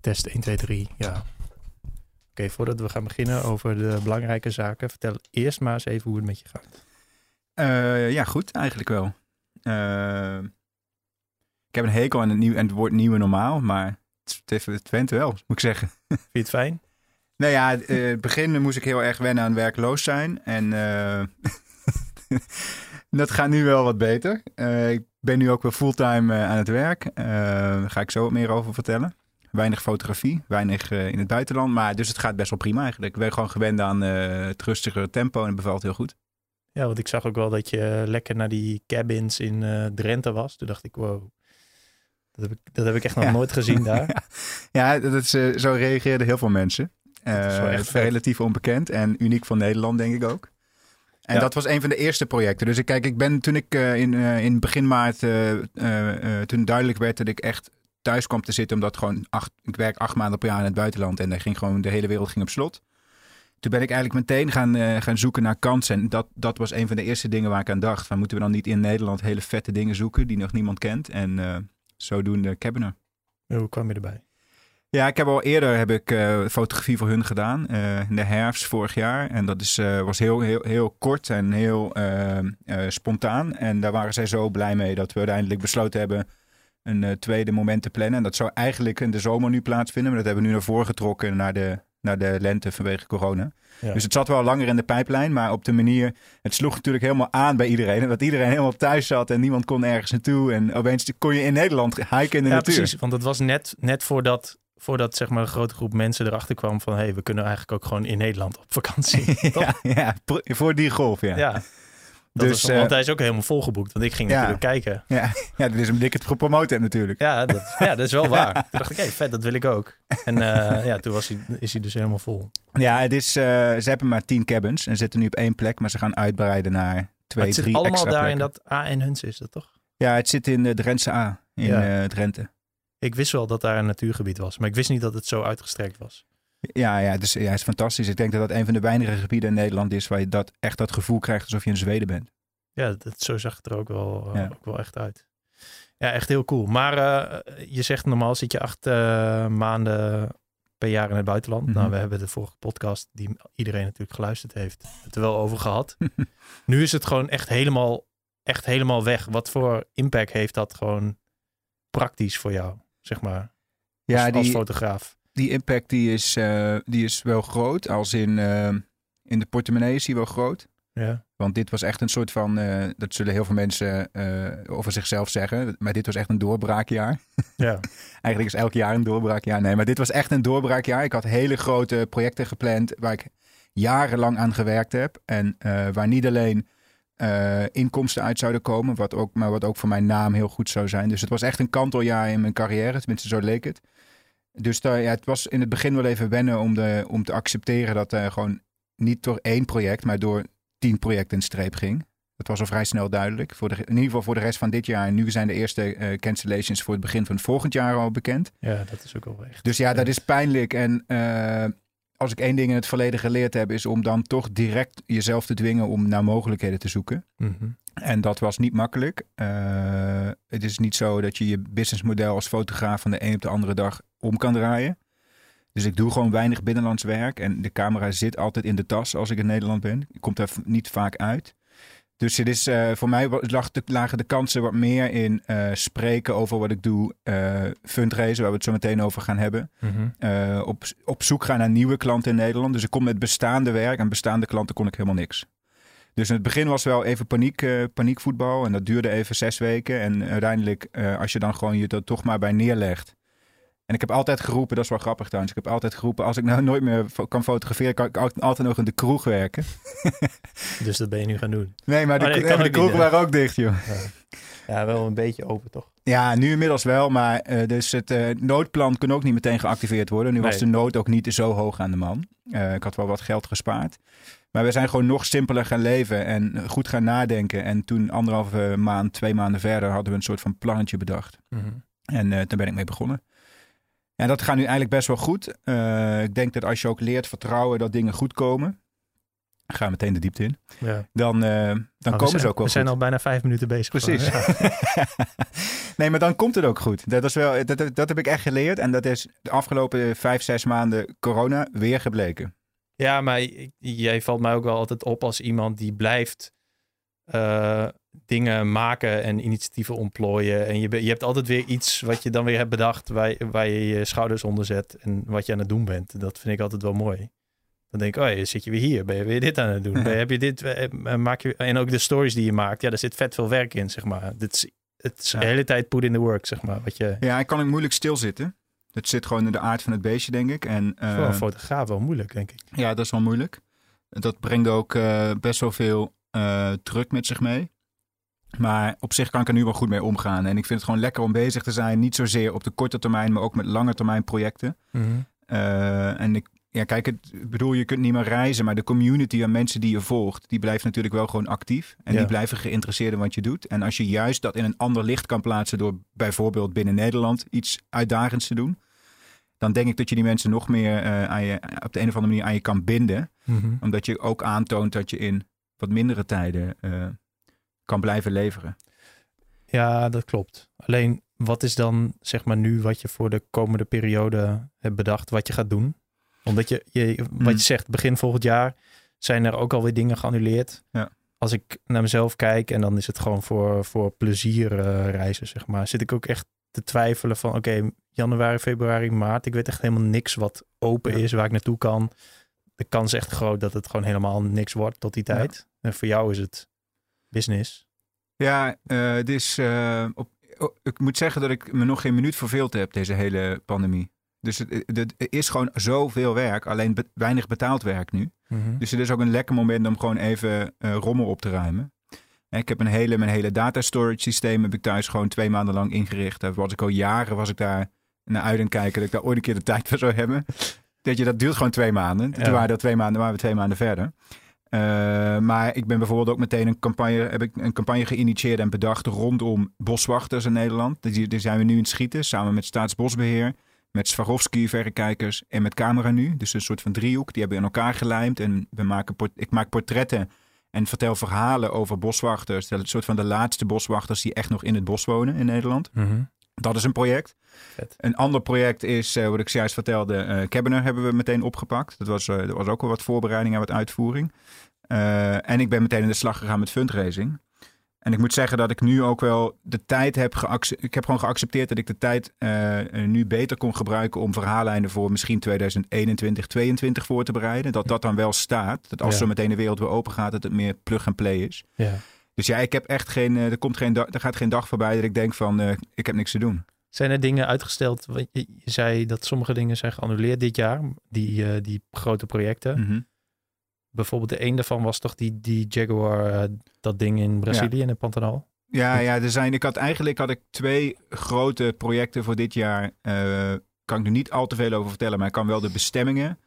Test 1, 2, 3, ja. Oké, voordat we gaan beginnen over de belangrijke zaken, vertel eerst maar eens even hoe het met je gaat. Uh, ja, goed, eigenlijk wel. Uh, ik heb een hekel aan het, nieuw, aan het woord nieuwe normaal, maar het, het went wel, moet ik zeggen. Vind je het fijn? Nou ja, in uh, het begin moest ik heel erg wennen aan werkloos zijn. En dat gaat nu wel wat beter. ik ben nu ook weer fulltime aan het werk. daar ga ik zo wat meer over vertellen. Weinig fotografie, weinig in het buitenland. Maar dus het gaat best wel prima eigenlijk. Ik ben gewoon gewend aan het rustigere tempo en het bevalt heel goed. Ja, want ik zag ook wel dat je lekker naar die cabins in uh, Drenthe was. Toen dacht ik, wow, dat heb ik, dat heb ik echt nog nooit gezien daar. ja, dat is, uh, zo reageerden heel veel mensen. Uh, echt relatief onbekend en uniek van Nederland, denk ik ook. En ja. dat was een van de eerste projecten. Dus ik, kijk, ik ben toen ik in, in begin maart, toen duidelijk werd dat ik echt thuis kwam te zitten, omdat gewoon acht, ik werk acht maanden per jaar in het buitenland en daar ging gewoon de hele wereld ging op slot. Toen ben ik eigenlijk meteen gaan, uh, gaan zoeken naar kansen. En dat, dat was een van de eerste dingen waar ik aan dacht. Van, moeten we dan niet in Nederland hele vette dingen zoeken die nog niemand kent? En uh, zodoende Cabinet. Hoe kwam je erbij? Ja, ik heb al eerder heb ik, uh, fotografie voor hun gedaan. in de herfst vorig jaar. En dat is, was heel, heel, heel kort en heel spontaan. En daar waren zij zo blij mee dat we uiteindelijk besloten hebben een tweede moment te plannen. En dat zou eigenlijk in de zomer nu plaatsvinden. Maar dat hebben we nu naar voren getrokken naar de naar de lente vanwege corona. Dus het zat wel langer in de pijplijn, maar op de manier... Het sloeg natuurlijk helemaal aan bij iedereen. Dat iedereen helemaal thuis zat en niemand kon ergens naartoe. En opeens kon je in Nederland hiken in de ja, natuur. precies. Want het was net, net voordat, voordat zeg maar, een grote groep mensen erachter kwam van... hé, hey, we kunnen eigenlijk ook gewoon in Nederland op vakantie. ja, ja, voor die golf, ja. ja dus, was, want eh, hij is ook helemaal volgeboekt. Want ik ging natuurlijk kijken. Ja, ja, dat is ik het gepromoot heb natuurlijk. Ja, dat, ja, dat is wel waar. Toen dacht ik, hé, hey, vet, dat wil ik ook. En uh, ja, toen was hij, is hij dus helemaal vol. Ja, het is, uh, ze hebben maar tien cabins en zitten nu op één plek. Maar ze gaan uitbreiden naar twee, drie extra allemaal daar in dat A en Huns is dat toch? Ja, het zit in de Drentse A, in ja. Drenthe. Ik wist wel dat daar een natuurgebied was. Maar ik wist niet dat het zo uitgestrekt was. Ja, ja, dus, ja, het is fantastisch. Ik denk dat dat een van de weinige gebieden in Nederland is waar je dat echt dat gevoel krijgt alsof je in Zweden bent. Ja, dat, zo zag het er ook wel, uh, ook wel echt uit. Ja, echt heel cool. Maar uh, je zegt normaal zit je acht maanden per jaar in het buitenland. Mm -hmm. Nou, we hebben de vorige podcast, die iedereen natuurlijk geluisterd heeft, het er wel over gehad. nu is het gewoon echt helemaal, echt helemaal weg. Wat voor impact heeft dat gewoon praktisch voor jou, zeg maar, ja, als, die, als fotograaf? Die impact die is, die is wel groot. Als in, in de portemonnee is die wel groot. Ja. Want dit was echt een soort van, uh, dat zullen heel veel mensen uh, over zichzelf zeggen, maar dit was echt een doorbraakjaar. Ja. Eigenlijk is elk jaar een doorbraakjaar. Nee, maar dit was echt een doorbraakjaar. Ik had hele grote projecten gepland waar ik jarenlang aan gewerkt heb. En uh, waar niet alleen inkomsten uit zouden komen, wat ook, maar wat ook voor mijn naam heel goed zou zijn. Dus het was echt een kanteljaar in mijn carrière, tenminste zo leek het. Dus daar, ja, het was in het begin wel even wennen om, de, om te accepteren dat er gewoon niet door één project, maar door tien projecten in streep ging. Dat was al vrij snel duidelijk. Voor de, in ieder geval voor de rest van dit jaar. En nu zijn de eerste uh, cancellations voor het begin van het volgend jaar al bekend. Ja, dat is ook al echt. Dus ja, dat is pijnlijk. En uh, als ik één ding in het verleden geleerd heb, is om dan toch direct jezelf te dwingen om naar mogelijkheden te zoeken. Mm -hmm. En dat was niet makkelijk. Uh, het is niet zo dat je je businessmodel als fotograaf van de een op de andere dag om kan draaien. Dus ik doe gewoon weinig binnenlands werk. En de camera zit altijd in de tas als ik in Nederland ben. Ik kom daar niet vaak uit. Dus het is, uh, voor mij lag de, lagen de kansen wat meer in uh, spreken over wat ik doe. Uh, waar we het zo meteen over gaan hebben. Mm -hmm. op, op zoek gaan naar nieuwe klanten in Nederland. Dus ik kom met bestaande werk. En bestaande klanten kon ik helemaal niks. Dus in het begin was wel even paniek, paniekvoetbal. En dat duurde even zes weken. En uiteindelijk, als je dan gewoon je er toch maar bij neerlegt. En ik heb altijd geroepen, dat is wel grappig trouwens. Ik heb altijd geroepen, als ik nou nooit meer kan fotograferen, kan ik altijd nog in de kroeg werken. dus dat ben je nu gaan doen? Nee, maar de, oh, nee, de kroeg waren ook dicht, joh. Ja. ja. wel een beetje open, toch? Ja, nu inmiddels wel. Maar uh, dus het uh, noodplan kon ook niet meteen geactiveerd worden. Nu nee. was de nood ook niet zo hoog aan de man. Uh, ik had wel wat geld gespaard. Maar we zijn gewoon nog simpeler gaan leven en goed gaan nadenken. En toen anderhalve maand, twee maanden verder, hadden we een soort van plannetje bedacht. Mm -hmm. En daar ben ik mee begonnen. En dat gaat nu eigenlijk best wel goed. Uh, ik denk dat als je ook leert vertrouwen dat dingen goed komen. Ga meteen de diepte in. Ja. Dan, uh, dan komen zijn, ze ook wel We zijn al bijna vijf minuten bezig. Precies. nee, maar dan komt het ook goed. Dat, is wel, dat, dat heb ik echt geleerd. En dat is de afgelopen vijf, zes maanden corona weer gebleken. Ja, maar jij valt mij ook wel altijd op als iemand die blijft uh, dingen maken en initiatieven ontplooien. En je, je hebt altijd weer iets wat je dan weer hebt bedacht waar, waar je je schouders onder zet en wat je aan het doen bent. Dat vind ik altijd wel mooi. Dan denk ik, oh, zit je weer hier? Ben je weer dit aan het doen? Ben, heb je dit, eh, maak je, en ook de stories die je maakt, ja, daar zit vet veel werk in, zeg maar. Dit is, het is de hele tijd put in the work, zeg maar. Wat je... Ja, ik kan ook moeilijk stilzitten. Het zit gewoon in de aard van het beestje, denk ik. En, uh, voor een fotograaf wel moeilijk, denk ik. Ja, dat is wel moeilijk. Dat brengt ook uh, best wel veel uh, druk met zich mee. Maar op zich kan ik er nu wel goed mee omgaan. En ik vind het gewoon lekker om bezig te zijn. Niet zozeer op de korte termijn, maar ook met lange termijn projecten. Mm -hmm. uh, en ik, ja, kijk, het, bedoel, je kunt niet meer reizen, maar de community aan mensen die je volgt, die blijft natuurlijk wel gewoon actief. En Ja. die blijven geïnteresseerd in wat je doet. En als je juist dat in een ander licht kan plaatsen door bijvoorbeeld binnen Nederland iets uitdagends te doen, dan denk ik dat je die mensen nog meer eh, aan je, op de een of andere manier aan je kan binden. Mhm. Omdat je ook aantoont dat je in wat mindere tijden eh, kan blijven leveren. Ja, dat klopt. Alleen, wat is dan zeg maar nu wat je voor de komende periode hebt bedacht, wat je gaat doen? Omdat je, je wat je zegt, begin volgend jaar zijn er ook alweer dingen geannuleerd. Ja. Als ik naar mezelf kijk en dan is het gewoon voor, voor plezier eh, reizen, zeg maar. Zit ik ook echt te twijfelen van, oké, januari, februari, maart. Ik weet echt helemaal niks wat open Ja. is, waar ik naartoe kan. De kans is echt groot dat het gewoon helemaal niks wordt tot die Ja. tijd. En voor jou is het business. Ja, eh, het is, eh, op, oh, ik moet zeggen dat ik me nog geen minuut verveeld heb deze hele pandemie. Dus het, het, is gewoon zoveel werk, alleen be- weinig betaald werk nu. Mhm. Dus het is ook een lekker moment om gewoon even eh, rommel op te ruimen. En Ik heb een hele, mijn hele data storage systeem heb ik thuis gewoon twee maanden lang ingericht. Daar was ik al jaren was ik daar naar uit het kijken dat ik daar ooit een keer de tijd voor zou hebben. Dat je, dat duurt gewoon twee maanden. Toen waren dat twee maanden, waren we twee maanden verder. Eh, maar ik ben bijvoorbeeld ook meteen een campagne, heb ik een campagne geïnitieerd en bedacht rondom boswachters in Nederland. Die, die zijn we nu in het schieten, samen met Staatsbosbeheer, met Swarovski verrekijkers en met Camera nu. Dus een soort van driehoek. Die hebben we in elkaar gelijmd en we maken ik maak portretten en vertel verhalen over boswachters. Dat is een soort van de laatste boswachters die echt nog in het bos wonen in Nederland. Mhm. Dat is een project. Vet. Een ander project is, eh, wat ik zojuist vertelde, eh Cabinet hebben we meteen opgepakt. Dat was, eh, dat was ook wel wat voorbereiding en wat uitvoering. Eh, en ik ben meteen in de slag gegaan met fundraising. En ik moet zeggen dat ik nu ook wel de tijd heb geaccepteerd. Ik heb gewoon geaccepteerd dat ik de tijd eh, nu beter kon gebruiken om verhaallijnen voor misschien 2021, 2022 voor te bereiden. Dat dat dan wel staat. Dat als Ja. zo meteen de wereld weer open gaat, dat het meer plug and play is. Ja. Dus ja, ik heb echt geen. eh, er, komt geen er gaat geen dag voorbij dat ik denk van eh, ik heb niks te doen. Zijn er dingen uitgesteld? Want Je, je zei dat sommige dingen zijn geannuleerd dit jaar, die, eh, die grote projecten. Mhm. Bijvoorbeeld de een daarvan was toch die, die Jaguar, dat ding in Brazilië, in het Pantanal. Ja, ja, er zijn. Ik had eigenlijk had ik twee grote projecten voor dit jaar. kan ik er niet al te veel over vertellen, maar ik kan wel de bestemmingen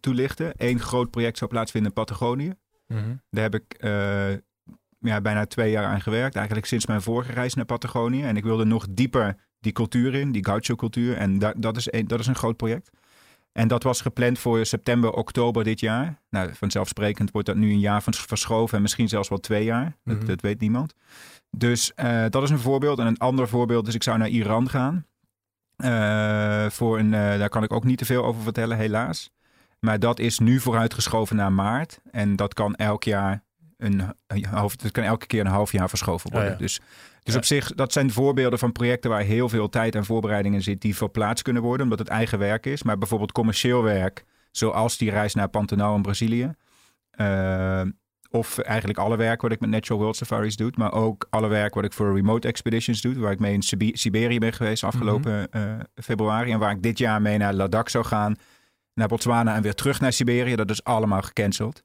toelichten. Eén groot project zou plaatsvinden in Patagonië. Daar heb ik ja, bijna twee jaar aan gewerkt. Eigenlijk sinds mijn vorige reis naar Patagonië. En ik wilde nog dieper die cultuur in, die gaucho-cultuur. En da- dat, is een, dat is een groot project. En dat was gepland voor september, oktober dit jaar. Nou, vanzelfsprekend wordt dat nu een jaar verschoven en misschien zelfs wel twee jaar. Dat, Mhm. dat weet niemand. Dus eh, dat is een voorbeeld. En een ander voorbeeld is, ik zou naar Iran gaan. Eh, voor een, eh, daar kan ik ook niet te veel over vertellen, helaas. Maar dat is nu vooruitgeschoven naar maart. En dat kan elk jaar een, een half, dat kan elke keer een half jaar verschoven worden. Oh ja. Dus, dus Ja. op zich, dat zijn voorbeelden van projecten waar heel veel tijd en voorbereiding in zit, die verplaatst kunnen worden, omdat het eigen werk is. Maar bijvoorbeeld commercieel werk, zoals die reis naar Pantanal in Brazilië. eh, of eigenlijk alle werk wat ik met Natural World Safaris doe. Maar ook alle werk wat ik voor Remote Expeditions doe. Waar ik mee in Siberië ben geweest afgelopen eh, februari. En waar ik dit jaar mee naar Ladakh zou gaan. Naar Botswana en weer terug naar Siberië. Dat is allemaal gecanceld.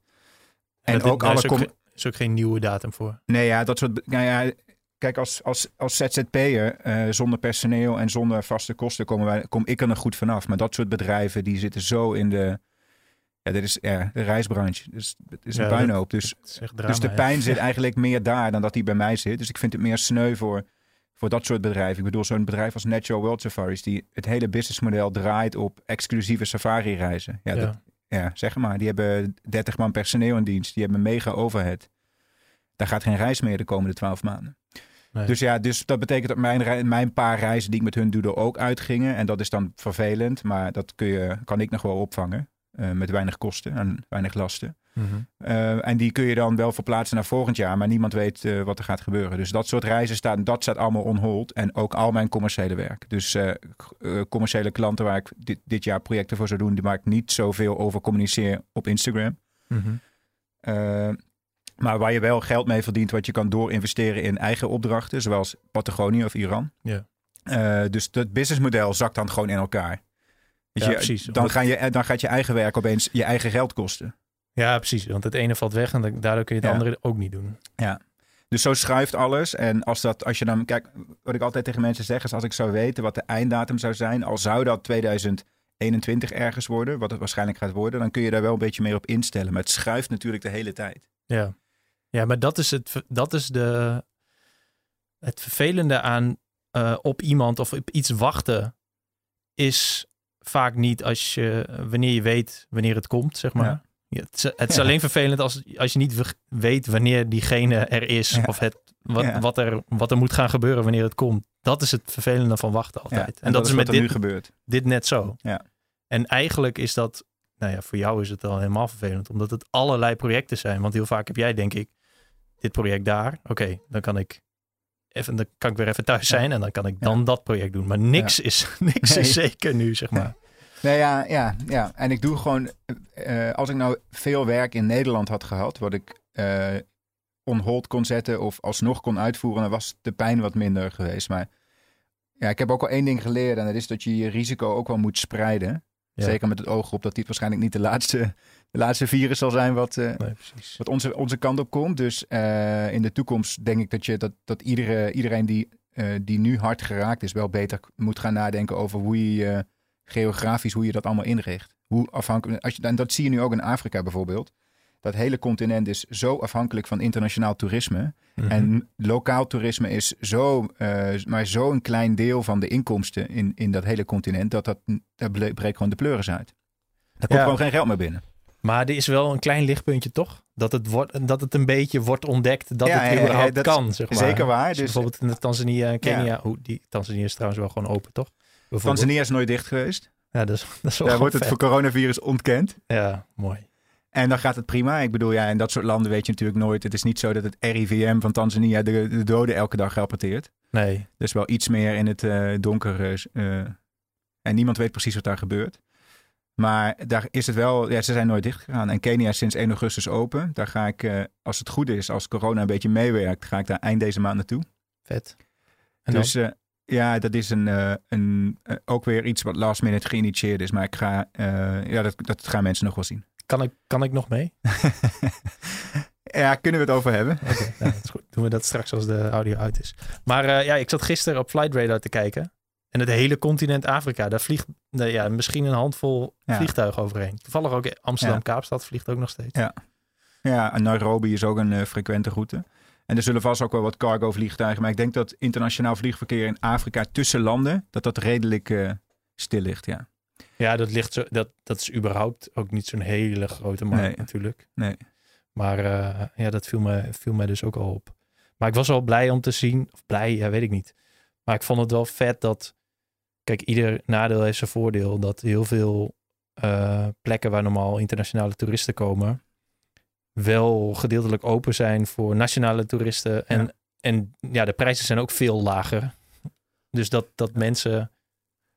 En ook alle... is ook, is ook geen nieuwe datum voor. Nee, ja, dat soort. Nou ja, kijk, als, als, als ZZP'er eh, zonder personeel en zonder vaste kosten komen wij, kom ik er nog goed vanaf. Maar dat soort bedrijven die zitten zo in de. Ja, dit is ja, de reisbranche. Dus het is een Ja, puinhoop. Dus, drama, dus de ja. pijn zit eigenlijk meer daar dan dat die bij mij zit. Dus ik vind het meer sneu voor, voor dat soort bedrijven. Ik bedoel, zo'n bedrijf als Natural World Safaris, die het hele businessmodel draait op exclusieve safari-reizen. Ja, Ja. Dat, ja, zeg maar, die hebben 30 man personeel in dienst. Die hebben mega overhead. Daar gaat geen reis meer de komende 12 maanden. Nee. Dus ja, dus dat betekent dat mijn, mijn paar reizen die ik met hun doe er ook uitgingen. En dat is dan vervelend, maar dat kun je, kan ik nog wel opvangen. Uh, met weinig kosten en weinig lasten. Mm -hmm. uh, en die kun je dan wel verplaatsen naar volgend jaar, maar niemand weet uh, wat er gaat gebeuren. Dus dat soort reizen staan, dat staat allemaal on hold. En ook al mijn commerciële werk. Dus commerciële klanten waar ik dit, dit, jaar projecten voor zou doen, die waar ik niet zoveel over communiceer op Instagram. Mm -hmm. Maar waar je wel geld mee verdient, wat je kan doorinvesteren in eigen opdrachten, zoals Patagonië of Iran. Ja. Uh, dus het businessmodel zakt dan gewoon in elkaar. ja, je, precies. Dan, ga je, dan gaat je eigen werk opeens je eigen geld kosten. Ja, precies. Want het ene valt weg en daardoor kun je het ja. andere ook niet doen. Ja. Dus zo schuift alles. En als, dat, als je dan, kijk, wat ik altijd tegen mensen zeg, is als ik zou weten wat de einddatum zou zijn, al zou dat 2021 ergens worden, wat het waarschijnlijk gaat worden, dan kun je daar wel een beetje meer op instellen. Maar het schuift natuurlijk de hele tijd. Ja. Ja, maar dat is, het, dat is de, het vervelende aan uh, op iemand of op iets wachten. Is vaak niet als je, wanneer je weet wanneer het komt, zeg maar. Ja. Ja, het, is, het is ja. alleen vervelend als, als je niet weet wanneer diegene er is. Of het, wat, wat, er, wat er moet gaan gebeuren wanneer het komt. Dat is het vervelende van wachten altijd. en, en, dat, dat is met dit, nu gebeurt. dit net zo. Ja. En eigenlijk is dat, nou ja, voor jou is het al helemaal vervelend. Omdat het allerlei projecten zijn. Want heel vaak heb jij denk ik dit project daar. Oké, okay, dan kan ik even, dan kan ik weer even thuis zijn en dan kan ik dan ja. dat project doen. Maar niks ja. is niks nee. is zeker nu, zeg maar. Nee, ja, ja, ja. En ik doe gewoon, uh, als ik nou veel werk in Nederland had gehad, wat ik uh, on hold kon zetten of alsnog kon uitvoeren, dan was de pijn wat minder geweest. Maar ja, ik heb ook al één ding geleerd en dat is dat je je risico ook wel moet spreiden. Ja. Zeker met het oog op dat dit waarschijnlijk niet de laatste, de laatste virus zal zijn wat, uh, nee, wat onze, onze kant op komt. Dus uh, in de toekomst denk ik dat, je, dat, dat iedere, iedereen die, uh, die nu hard geraakt is, wel beter moet gaan nadenken over hoe je geografisch, hoe je dat allemaal inricht. Hoe afhankelijk, als je, en dat zie je nu ook in Afrika bijvoorbeeld. Dat hele continent is zo afhankelijk van internationaal toerisme. Mm Mhm. -hmm. En lokaal toerisme is zo, maar zo'n klein deel van de inkomsten in, in dat hele continent. Dat dat, dat breekt gewoon de pleuris uit. Er komt Ja. gewoon geen geld meer binnen. Maar er is wel een klein lichtpuntje toch? Dat het, wordt, dat het een beetje wordt ontdekt dat Ja, het ja, überhaupt dat kan. Zeg maar. zeker waar. Dus Dus- bijvoorbeeld in Tanzania en Kenia. Hoe, die, Tanzania is trouwens wel gewoon open, toch? Tanzania is nooit dicht geweest. Ja, dat is, dat is wel Daar wordt het vet. voor coronavirus ontkend. Ja, mooi. En dan gaat het prima. Ik bedoel, ja, in dat soort landen weet je natuurlijk nooit. Het is niet zo dat het RIVM van Tanzania de, de doden elke dag rapporteert. Nee, Dus wel iets meer in het eh, donker. eh, en niemand weet precies wat daar gebeurt. Maar daar is het wel, ja, ze zijn nooit dicht gegaan. En Kenia is sinds 1 augustus open. Daar ga ik, eh, als het goed is, als corona een beetje meewerkt, ga ik daar eind deze maand naartoe. vet. En dus eh, ja, dat is een, eh, een, ook weer iets wat last minute geïnitieerd is. Maar ik ga, ja, dat, dat gaan mensen nog wel zien. kan, ik, kan ik nog mee? ja, kunnen we het over hebben? Oké, nou, dat is goed. Doen we dat straks als de audio uit is. Maar ja, ik zat gisteren op Flight Radar te kijken. En het hele continent Afrika, daar vliegt nou ja, misschien een handvol Ja. vliegtuigen overheen. Toevallig ook Amsterdam-Kaapstad vliegt ook nog steeds. Ja. Ja, en Nairobi is ook een eh, frequente route. En er zullen vast ook wel wat cargo vliegtuigen. Maar ik denk dat internationaal vliegverkeer in Afrika tussen landen, dat dat redelijk eh, stil ligt, ja. Ja, dat, ligt zo, dat, dat is überhaupt ook niet zo'n hele grote markt Nee. natuurlijk. Nee. Maar eh, ja, dat viel me, viel mij dus ook al op. Maar ik was wel blij om te zien, of blij, ja, weet ik niet. Maar ik vond het wel vet dat, kijk, ieder nadeel heeft zijn voordeel. Dat heel veel eh, plekken waar normaal internationale toeristen komen, wel gedeeltelijk open zijn voor nationale toeristen. En Ja. en, ja de prijzen zijn ook veel lager. Dus dat, dat mensen,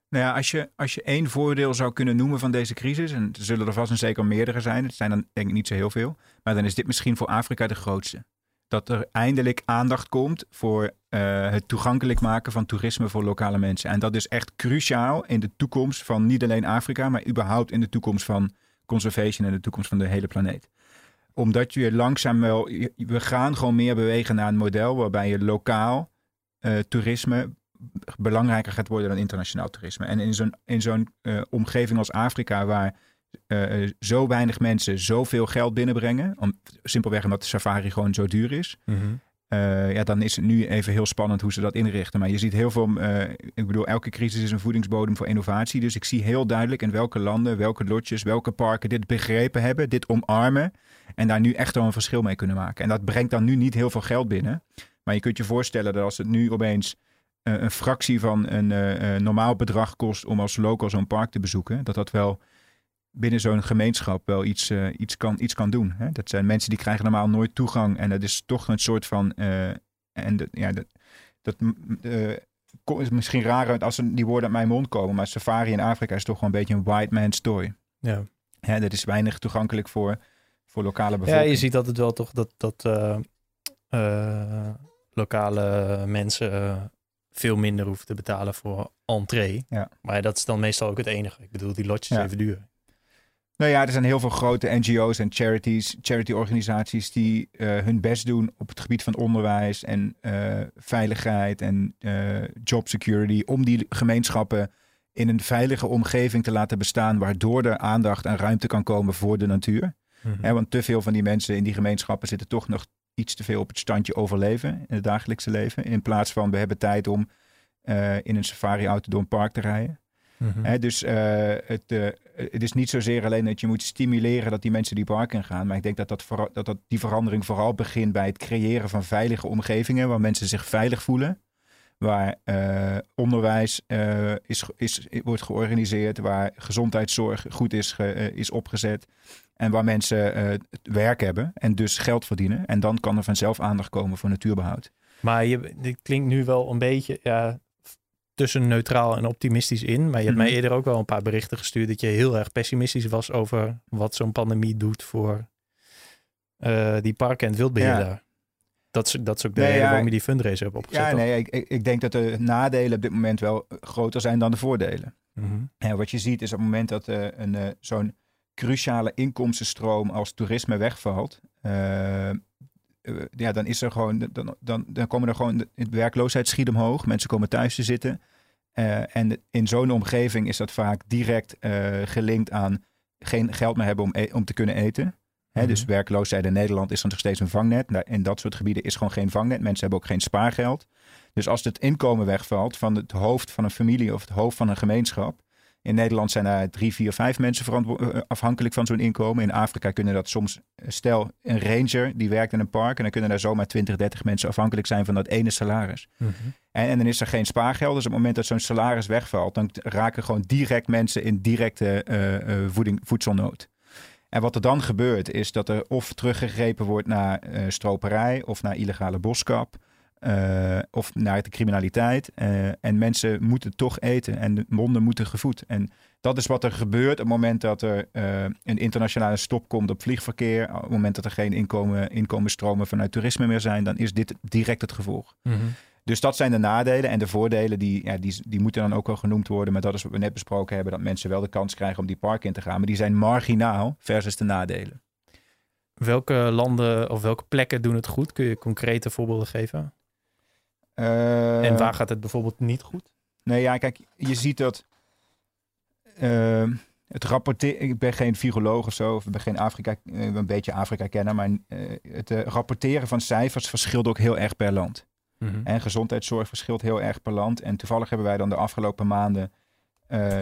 Nou ja, als je, als je één voordeel zou kunnen noemen van deze crisis, en er zullen er vast en zeker meerdere zijn, het zijn dan denk ik niet zo heel veel, maar dan is dit misschien voor Afrika de grootste. Dat er eindelijk aandacht komt voor eh, het toegankelijk maken van toerisme voor lokale mensen. En dat is echt cruciaal in de toekomst van niet alleen Afrika, maar überhaupt in de toekomst van conservation en de toekomst van de hele planeet. Omdat je langzaam wel, we gaan gewoon meer bewegen naar een model waarbij je lokaal eh, toerisme belangrijker gaat worden dan internationaal toerisme. En in zo'n, in zo'n eh, omgeving als Afrika, waar eh, zo weinig mensen zoveel geld binnenbrengen, om, simpelweg omdat de safari gewoon zo duur is, Uh, ja, dan is het nu even heel spannend hoe ze dat inrichten. Maar je ziet heel veel. Uh, ik bedoel, elke crisis is een voedingsbodem voor innovatie. Dus ik zie heel duidelijk in welke landen, welke lotjes, welke parken dit begrepen hebben, dit omarmen. En daar nu echt wel een verschil mee kunnen maken. En dat brengt dan nu niet heel veel geld binnen. Maar je kunt je voorstellen dat als het nu opeens een fractie van een normaal bedrag kost om als local zo'n park te bezoeken, dat dat wel binnen zo'n gemeenschap wel iets, uh, iets, kan, iets kan doen. Hè? Dat zijn mensen die krijgen normaal nooit toegang. En dat is toch een soort van. Uh, en ja, dat, dat uh, is misschien raar als die woorden uit mijn mond komen. Maar safari in Afrika is toch gewoon een beetje een white man's story. Ja. Hè, dat is weinig toegankelijk voor, voor lokale bevolking. Ja, je ziet dat het wel toch dat, dat lokale mensen veel minder hoeven te betalen voor entree. Ja. Maar dat is dan meestal ook het enige. Ik bedoel, die lotjes even duur. Nou ja, er zijn heel veel grote NGO's en charities, charity-organisaties die uh, hun best doen op het gebied van onderwijs en uh, veiligheid en uh, job security. Om die gemeenschappen in een veilige omgeving te laten bestaan, waardoor er aandacht en ruimte kan komen voor de natuur. Mm -hmm. want te veel van die mensen in die gemeenschappen zitten toch nog iets te veel op het standje overleven in het dagelijkse leven. In plaats van we hebben tijd om in een safari-auto door een park te rijden. Mm -hmm. dus het, het is niet zozeer alleen dat je moet stimuleren dat die mensen die park in gaan. Maar ik denk dat, dat, dat, dat die verandering vooral begint bij het creëren van veilige omgevingen. Waar mensen zich veilig voelen. Waar uh, onderwijs is, is, wordt georganiseerd. Waar gezondheidszorg goed is, ge, is opgezet. En waar mensen werk hebben en dus geld verdienen. En dan kan er vanzelf aandacht komen voor natuurbehoud. Maar je, dit klinkt nu wel een beetje. Ja, tussen neutraal en optimistisch in. Maar je hebt mij Mhm. eerder ook wel een paar berichten gestuurd dat je heel erg pessimistisch was over wat zo'n pandemie doet voor eh, die parken en het wildbeheer Ja. daar. Dat is, dat is ook de Nee, reden ja, waarom je die fundraiser hebt opgezet. Ja, nee, ik, ik denk dat de nadelen op dit moment wel groter zijn dan de voordelen. Mhm. En wat je ziet is op het moment dat eh, een, eh, zo'n cruciale inkomstenstroom als toerisme wegvalt, eh, eh, ja, dan is er gewoon, dan, dan, dan komen er gewoon, de werkloosheid schiet omhoog, mensen komen thuis te zitten. Eh, en in zo'n omgeving is dat vaak direct eh, gelinkt aan geen geld meer hebben om, e- om te kunnen eten. Hè, Mhm. Dus werkloosheid in Nederland is dan nog steeds een vangnet. Daar- In dat soort gebieden is gewoon geen vangnet. Mensen hebben ook geen spaargeld. Dus als het inkomen wegvalt van het hoofd van een familie of het hoofd van een gemeenschap. In Nederland zijn er drie, vier, vijf mensen verantwo- eh, afhankelijk van zo'n inkomen. In Afrika kunnen dat soms, eh, stel een ranger die werkt in een park. En dan kunnen daar zomaar 20, 30 mensen afhankelijk zijn van dat ene salaris. Mhm. En, en dan is er geen spaargeld. Dus op het moment dat zo'n salaris wegvalt, dan raken gewoon direct mensen in directe eh, eh, voeding, voedselnood. En wat er dan gebeurt, is dat er of teruggegrepen wordt naar eh, stroperij of naar illegale boskap. Eh, of naar de criminaliteit. eh, en mensen moeten toch eten en de monden moeten gevoed. En dat is wat er gebeurt op het moment dat er eh, een internationale stop komt op vliegverkeer. Op het moment dat er geen inkomen, inkomensstromen vanuit toerisme meer zijn, dan is dit direct het gevolg. Mhm. Dus dat zijn de nadelen. En de voordelen, die, ja, die, die moeten dan ook wel genoemd worden. Maar dat is wat we net besproken hebben. Dat mensen wel de kans krijgen om die park in te gaan. Maar die zijn marginaal versus de nadelen. Welke landen of welke plekken doen het goed? Kun je concrete voorbeelden geven? Eh, en waar gaat het bijvoorbeeld niet goed? Nee, ja, kijk, je ziet dat... eh, het rapporteren... Ik ben geen viroloog of zo. Of ik ben geen Afrika... eh, een beetje Afrika-kenner. Maar eh, het rapporteren van cijfers verschilt ook heel erg per land. Mhm. En gezondheidszorg verschilt heel erg per land. En toevallig hebben wij dan de afgelopen maanden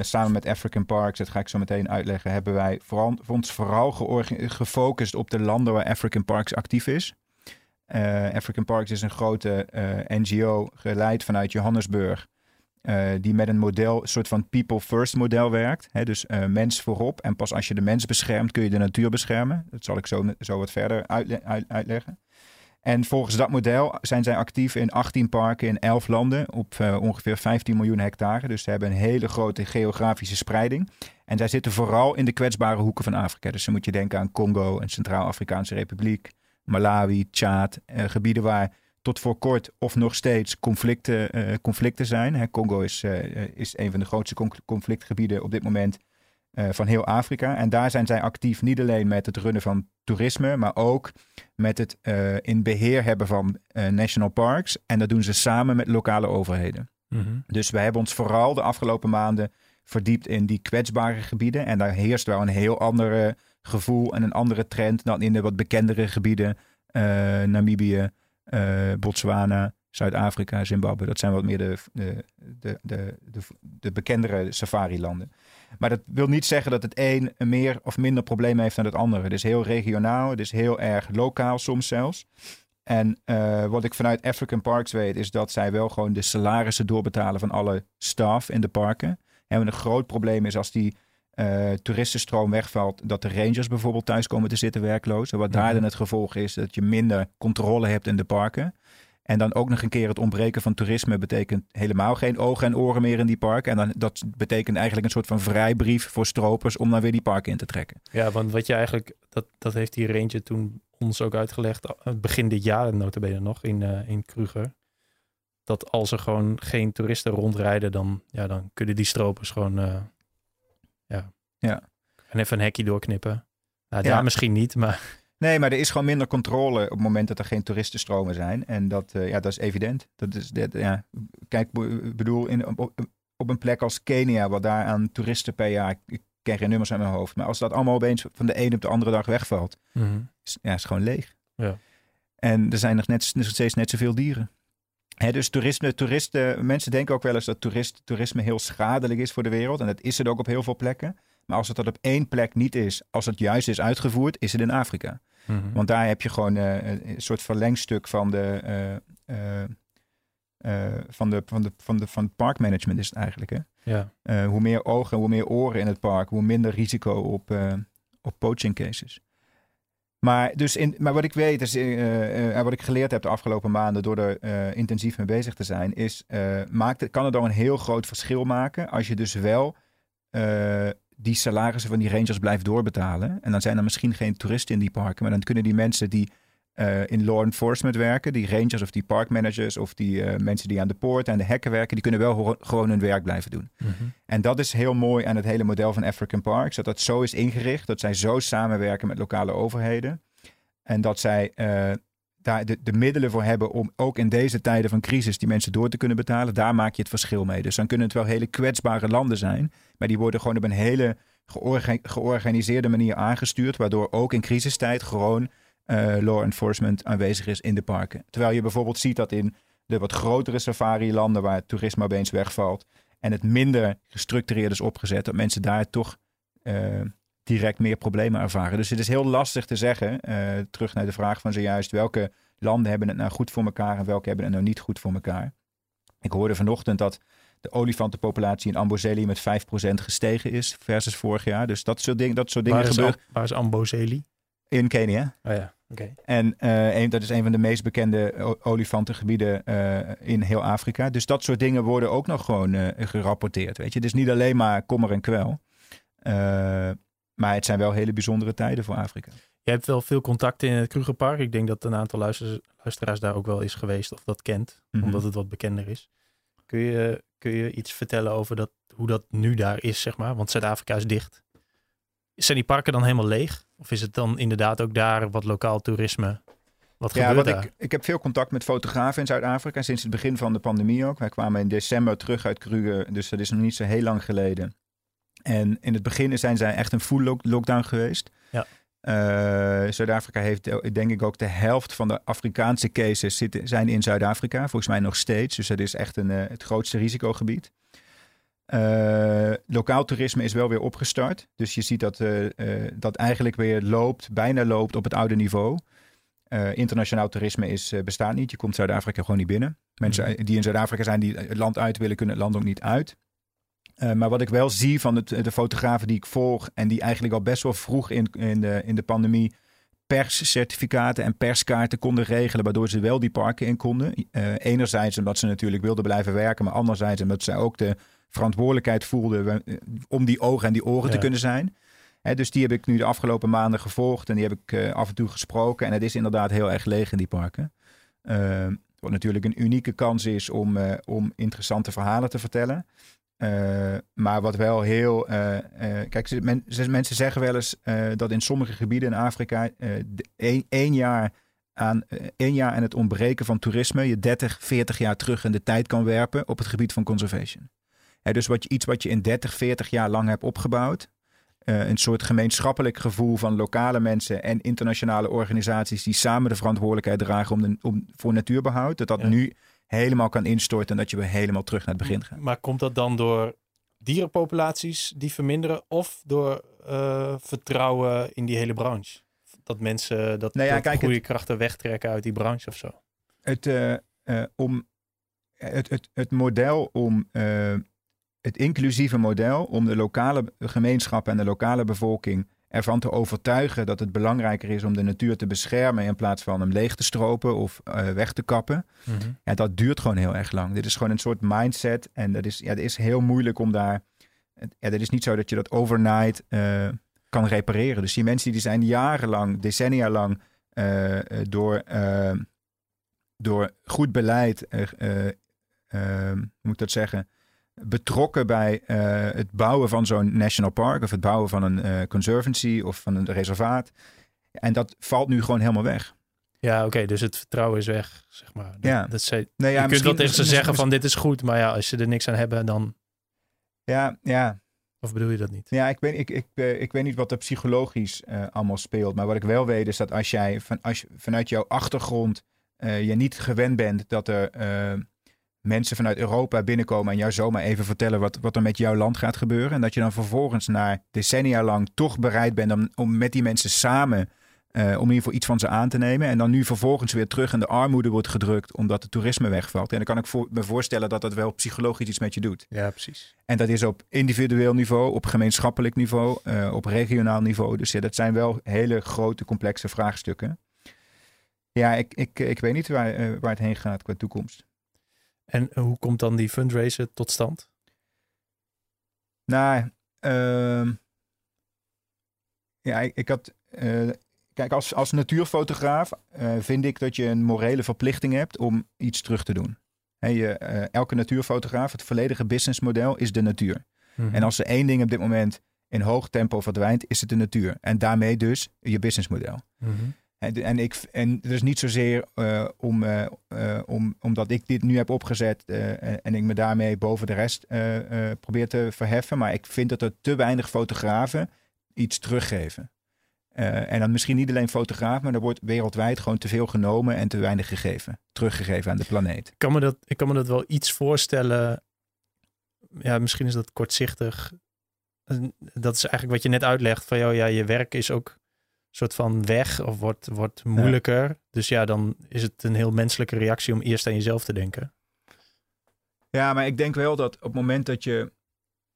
samen met African Parks, dat ga ik zo meteen uitleggen, hebben wij vooral, ons vooral gefocust op de landen waar African Parks actief is. Eh, African Parks is een grote eh, NGO geleid vanuit Johannesburg. eh, die met een model, een soort van people first model werkt. Hè, dus mens voorop. En pas als je de mens beschermt, kun je de natuur beschermen. Dat zal ik zo, zo wat verder uitle- uit- uitleggen. En volgens dat model zijn zij actief in 18 parken in 11 landen op ongeveer 15 miljoen hectare. Dus ze hebben een hele grote geografische spreiding. En zij zitten vooral in de kwetsbare hoeken van Afrika. Dus dan moet je denken aan Congo en Centraal-Afrikaanse Republiek, Malawi, Tjaad. eh, gebieden waar tot voor kort of nog steeds conflicten, eh, conflicten zijn. Hè, Congo is, eh, is een van de grootste con- conflictgebieden op dit moment van heel Afrika. En daar zijn zij actief niet alleen met het runnen van toerisme, maar ook met het in beheer hebben van national parks. En dat doen ze samen met lokale overheden. Mhm. Dus wij hebben ons vooral de afgelopen maanden verdiept in die kwetsbare gebieden. En daar heerst wel een heel ander gevoel en een andere trend dan in de wat bekendere gebieden. eh, Namibië, Botswana, Zuid-Afrika, Zimbabwe. Dat zijn wat meer de, de, de, de, de, bekendere safari-landen. Maar dat wil niet zeggen dat het een meer of minder problemen heeft dan het andere. Het is heel regionaal, het is heel erg lokaal soms zelfs. En uh, wat ik vanuit African Parks weet, is dat zij wel gewoon de salarissen doorbetalen van alle staf in de parken. En een groot probleem is als die uh, toeristenstroom wegvalt, dat de rangers bijvoorbeeld thuis komen te zitten werkloos. En wat daar mhm. dan het gevolg is, dat je minder controle hebt in de parken. En dan ook nog een keer het ontbreken van toerisme betekent helemaal geen ogen en oren meer in die parken. En dan, dat betekent eigenlijk een soort van vrijbrief voor stropers om dan weer die parken in te trekken. Ja, want wat je eigenlijk, dat, dat heeft die ranger toen ons ook uitgelegd, begin dit jaar notabene nog in, uh, in Kruger. Dat als er gewoon geen toeristen rondrijden, dan, ja, dan kunnen die stropers gewoon uh, ja, ja. en even een hekje doorknippen. Nou, daar misschien niet, maar... Nee, maar er is gewoon minder controle op het moment dat er geen toeristenstromen zijn. En dat, uh, ja, dat is evident. Dat is, dat, ja. Kijk, bedoel, in, op, op, een plek als Kenia, wat daar aan toeristen per jaar, ik ken geen nummers aan mijn hoofd, maar als dat allemaal opeens van de ene op de andere dag wegvalt, mm is, ja, is gewoon leeg. Ja. En er zijn nog net, steeds net zoveel dieren. Dus toerisme, toeristen, mensen denken ook wel eens dat toerist, toerisme heel schadelijk is voor de wereld. En dat is het ook op heel veel plekken. Maar als het dat op één plek niet is, als het juist is uitgevoerd, is het in Afrika. Mhm. Want daar heb je gewoon uh, een soort verlengstuk van de, uh, van de, van de, van de, van het parkmanagement is het eigenlijk. Hè? Ja. hoe meer ogen, hoe meer oren in het park, hoe minder risico op, op poaching cases. Maar, dus in, maar wat ik weet, is, en wat ik geleerd heb de afgelopen maanden door er intensief mee bezig te zijn, is maakt kan het dan een heel groot verschil maken als je dus wel die salarissen van die rangers blijft doorbetalen. En dan zijn er misschien geen toeristen in die parken, maar dan kunnen die mensen die uh, in law enforcement werken, die rangers of die parkmanagers of die uh, mensen die aan de poort en de hekken werken, die kunnen wel gewoon hun werk blijven doen. Mm -hmm. En dat is heel mooi aan het hele model van African Parks, dat dat zo is ingericht, dat zij zo samenwerken met lokale overheden. En dat zij uh, daar de, de, middelen voor hebben om ook in deze tijden van crisis die mensen door te kunnen betalen, daar maak je het verschil mee. Dus dan kunnen het wel hele kwetsbare landen zijn, maar die worden gewoon op een hele georganiseerde manier aangestuurd, waardoor ook in crisistijd gewoon uh, law enforcement aanwezig is in de parken. Terwijl je bijvoorbeeld ziet dat in de wat grotere safari-landen waar het toerisme opeens wegvalt en het minder gestructureerd is opgezet, dat mensen daar toch uh, direct meer problemen ervaren. Dus het is heel lastig te zeggen, uh, terug naar de vraag van zojuist, welke landen hebben het nou goed voor elkaar en welke hebben het nou niet goed voor elkaar. Ik hoorde vanochtend dat de olifantenpopulatie in Amboseli met 5% gestegen is versus vorig jaar. Dus dat soort, ding, dat soort dingen gebeuren. Waar is Amboseli? In Kenia. Oh ja, oké. En uh, een, dat is een van de meest bekende olifantengebieden uh, in heel Afrika. Dus dat soort dingen worden ook nog gewoon uh, gerapporteerd. Weet je, dus niet alleen maar kommer en kwel. maar het zijn wel hele bijzondere tijden voor Afrika. Je hebt wel veel contacten in het Krugerpark. Ik denk dat een aantal luisteraars daar ook wel is geweest of dat kent, mhm. omdat het wat bekender is. Kun je, kun je iets vertellen over dat, hoe dat nu daar is, zeg maar? Want Zuid-Afrika is dicht. Zijn die parken dan helemaal leeg? Of is het dan inderdaad ook daar wat lokaal toerisme? Wat ja, wat ik, ik heb veel contact met fotografen in Zuid-Afrika sinds het begin van de pandemie ook. Wij kwamen in december terug uit Kruger, dus dat is nog niet zo heel lang geleden. En in het begin zijn zij echt een full lockdown geweest. Ja. Uh, Zuid-Afrika heeft denk ik ook de helft van de Afrikaanse cases zitten, zijn in Zuid-Afrika. Volgens mij nog steeds. Dus dat is echt een, uh, het grootste risicogebied. Uh, lokaal toerisme is wel weer opgestart. Dus je ziet dat dat eigenlijk weer loopt, bijna loopt op het oude niveau. internationaal toerisme is, bestaat niet. Je komt Zuid-Afrika gewoon niet binnen. Mensen mhm. die in Zuid-Afrika zijn, die het land uit willen, kunnen het land ook niet uit. Maar wat ik wel zie van het, de fotografen die ik volg en die eigenlijk al best wel vroeg in, in, de, in de pandemie perscertificaten en perskaarten konden regelen, waardoor ze wel die parken in konden. Enerzijds omdat ze natuurlijk wilden blijven werken, maar anderzijds omdat ze ook de verantwoordelijkheid voelden eh, om die ogen en die oren te kunnen zijn. dus die heb ik nu de afgelopen maanden gevolgd en die heb ik uh, af en toe gesproken. En het is inderdaad heel erg leeg in die parken. wat natuurlijk een unieke kans is om, om interessante verhalen te vertellen. Uh, maar wat wel heel. Kijk, men, mensen zeggen wel eens dat in sommige gebieden in Afrika één, jaar aan, één jaar aan het ontbreken van toerisme je 30, 40 jaar terug in de tijd kan werpen op het gebied van conservation. Dus wat je, iets wat je in 30, 40 jaar lang hebt opgebouwd, een soort gemeenschappelijk gevoel van lokale mensen en internationale organisaties die samen de verantwoordelijkheid dragen om, de, om voor natuurbehoud, dat dat nu helemaal kan instorten en dat je weer helemaal terug naar het begin gaat. Maar komt dat dan door dierenpopulaties die verminderen of door uh, vertrouwen in die hele branche? Dat mensen dat, nou ja, dat goede krachten wegtrekken uit die branche of zo? Het, uh, om, het, het, het model om het inclusieve model om de lokale gemeenschap en de lokale bevolking ervan te overtuigen dat het belangrijker is om de natuur te beschermen in plaats van hem leeg te stropen of uh, weg te kappen. Mm Ja, dat duurt gewoon heel erg lang. Dit is gewoon een soort mindset en dat is, ja, het is heel moeilijk om daar. Ja, het is niet zo dat je dat overnight uh, kan repareren. Dus die mensen die zijn jarenlang, decennia lang uh, door, door goed beleid, hoe moet ik dat zeggen? Betrokken bij uh, het bouwen van zo'n national park of het bouwen van een uh, conservancy of van een reservaat. En dat valt nu gewoon helemaal weg. Ja, oké, dus het vertrouwen is weg, zeg maar. Dat, ja. Dat ze, nee, ja, je kunt wel tegen ze zeggen van dit is goed, maar ja, als ze er niks aan hebben, dan... Ja, ja. Of bedoel je dat niet? Ja, ik weet, ik, ik, uh, ik weet niet wat er psychologisch allemaal speelt. Maar wat ik wel weet is dat als jij van, als je, vanuit jouw achtergrond je niet gewend bent dat er mensen vanuit Europa binnenkomen en jou zomaar even vertellen wat, wat er met jouw land gaat gebeuren. En dat je dan vervolgens na decennia lang toch bereid bent om, om met die mensen samen, uh, om in ieder geval iets van ze aan te nemen. En dan nu vervolgens weer terug in de armoede wordt gedrukt omdat het toerisme wegvalt. En dan kan ik voor, me voorstellen dat dat wel psychologisch iets met je doet. Ja, precies. En dat is op individueel niveau, op gemeenschappelijk niveau, uh, op regionaal niveau. Dus ja, dat zijn wel hele grote, complexe vraagstukken. Ja, ik, ik, ik weet niet waar, uh, waar het heen gaat qua toekomst. En hoe komt dan die fundraiser tot stand? Nou, uh, ja, ik, ik had. Uh, kijk, als, als natuurfotograaf uh, vind ik dat je een morele verplichting hebt om iets terug te doen. Je, uh, elke natuurfotograaf, het volledige businessmodel is de natuur. Mm -hmm. En als er één ding op dit moment in hoog tempo verdwijnt, is het de natuur. En daarmee dus je businessmodel. Mm -hmm. En, ik, en is niet zozeer om, uh, om, omdat ik dit nu heb opgezet en ik me daarmee boven de rest probeer te verheffen. Maar ik vind dat er te weinig fotografen iets teruggeven. en dan misschien niet alleen fotograaf, maar er wordt wereldwijd gewoon te veel genomen en te weinig gegeven. Teruggegeven aan de planeet. Ik kan me dat, ik kan me dat wel iets voorstellen. Ja, misschien is dat kortzichtig. Dat is eigenlijk wat je net uitlegt. Van jou, ja, je werk is ook soort van weg of wordt, wordt moeilijker. Dus ja, dan is het een heel menselijke reactie om eerst aan jezelf te denken. Ja, maar ik denk wel dat op het moment dat je.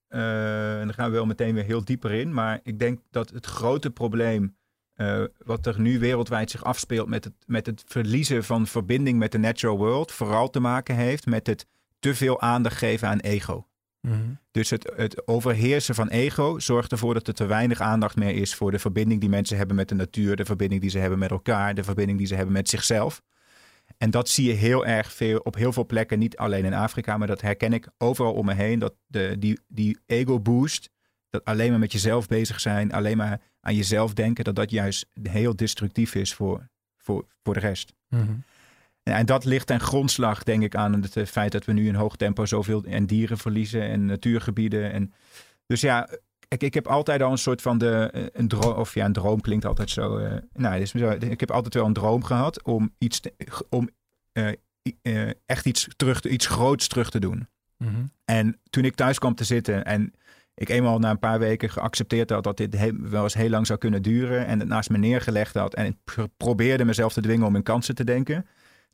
Uh, en dan gaan we wel meteen weer heel dieper in. Maar ik denk dat het grote probleem. Uh, wat er nu wereldwijd zich afspeelt met het, met het verliezen van verbinding met de natural world. vooral te maken heeft met het te veel aandacht geven aan ego. Mhm. Dus het, het overheersen van ego zorgt ervoor dat er te weinig aandacht meer is voor de verbinding die mensen hebben met de natuur, de verbinding die ze hebben met elkaar, de verbinding die ze hebben met zichzelf. En dat zie je heel erg veel op heel veel plekken, niet alleen in Afrika, maar dat herken ik overal om me heen. Dat de, die, die ego boost, dat alleen maar met jezelf bezig zijn, alleen maar aan jezelf denken, dat dat juist heel destructief is voor, voor, voor de rest. Mm en dat ligt ten grondslag, denk ik, aan het eh, feit dat we nu in hoog tempo zoveel en dieren verliezen en natuurgebieden. En, dus ja, ik, ik heb altijd al een soort van de, eh, een droom, of ja, een droom klinkt altijd zo. Uh, nou, dus, ik heb altijd wel een droom gehad om iets, te, om uh, uh, echt iets terug, iets groots terug te doen. Mm -hmm. En toen ik thuis kwam te zitten en ik eenmaal na een paar weken geaccepteerd had dat dit wel eens heel lang zou kunnen duren en het naast me neergelegd had en ik probeerde mezelf te dwingen om in kansen te denken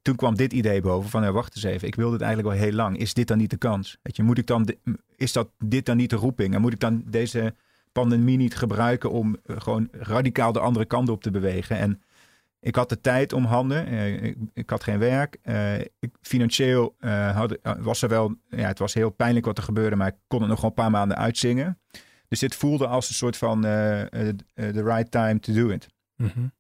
toen kwam dit idee boven van, wacht eens even, ik wil dit eigenlijk wel heel lang. Is dit dan niet de kans? Weet je, moet ik dan, is dat dit dan niet de roeping? En moet ik dan deze pandemie niet gebruiken om eh, gewoon radicaal de andere kant op te bewegen? En ik had de tijd om handen. Eh, ik, ik, had geen werk. Uh, ik, financieel had, was er wel. Ja, het was heel pijnlijk wat er gebeurde, maar ik kon het nog gewoon een paar maanden uitzingen. Dus dit voelde als een soort van the right time to do it. -hmm.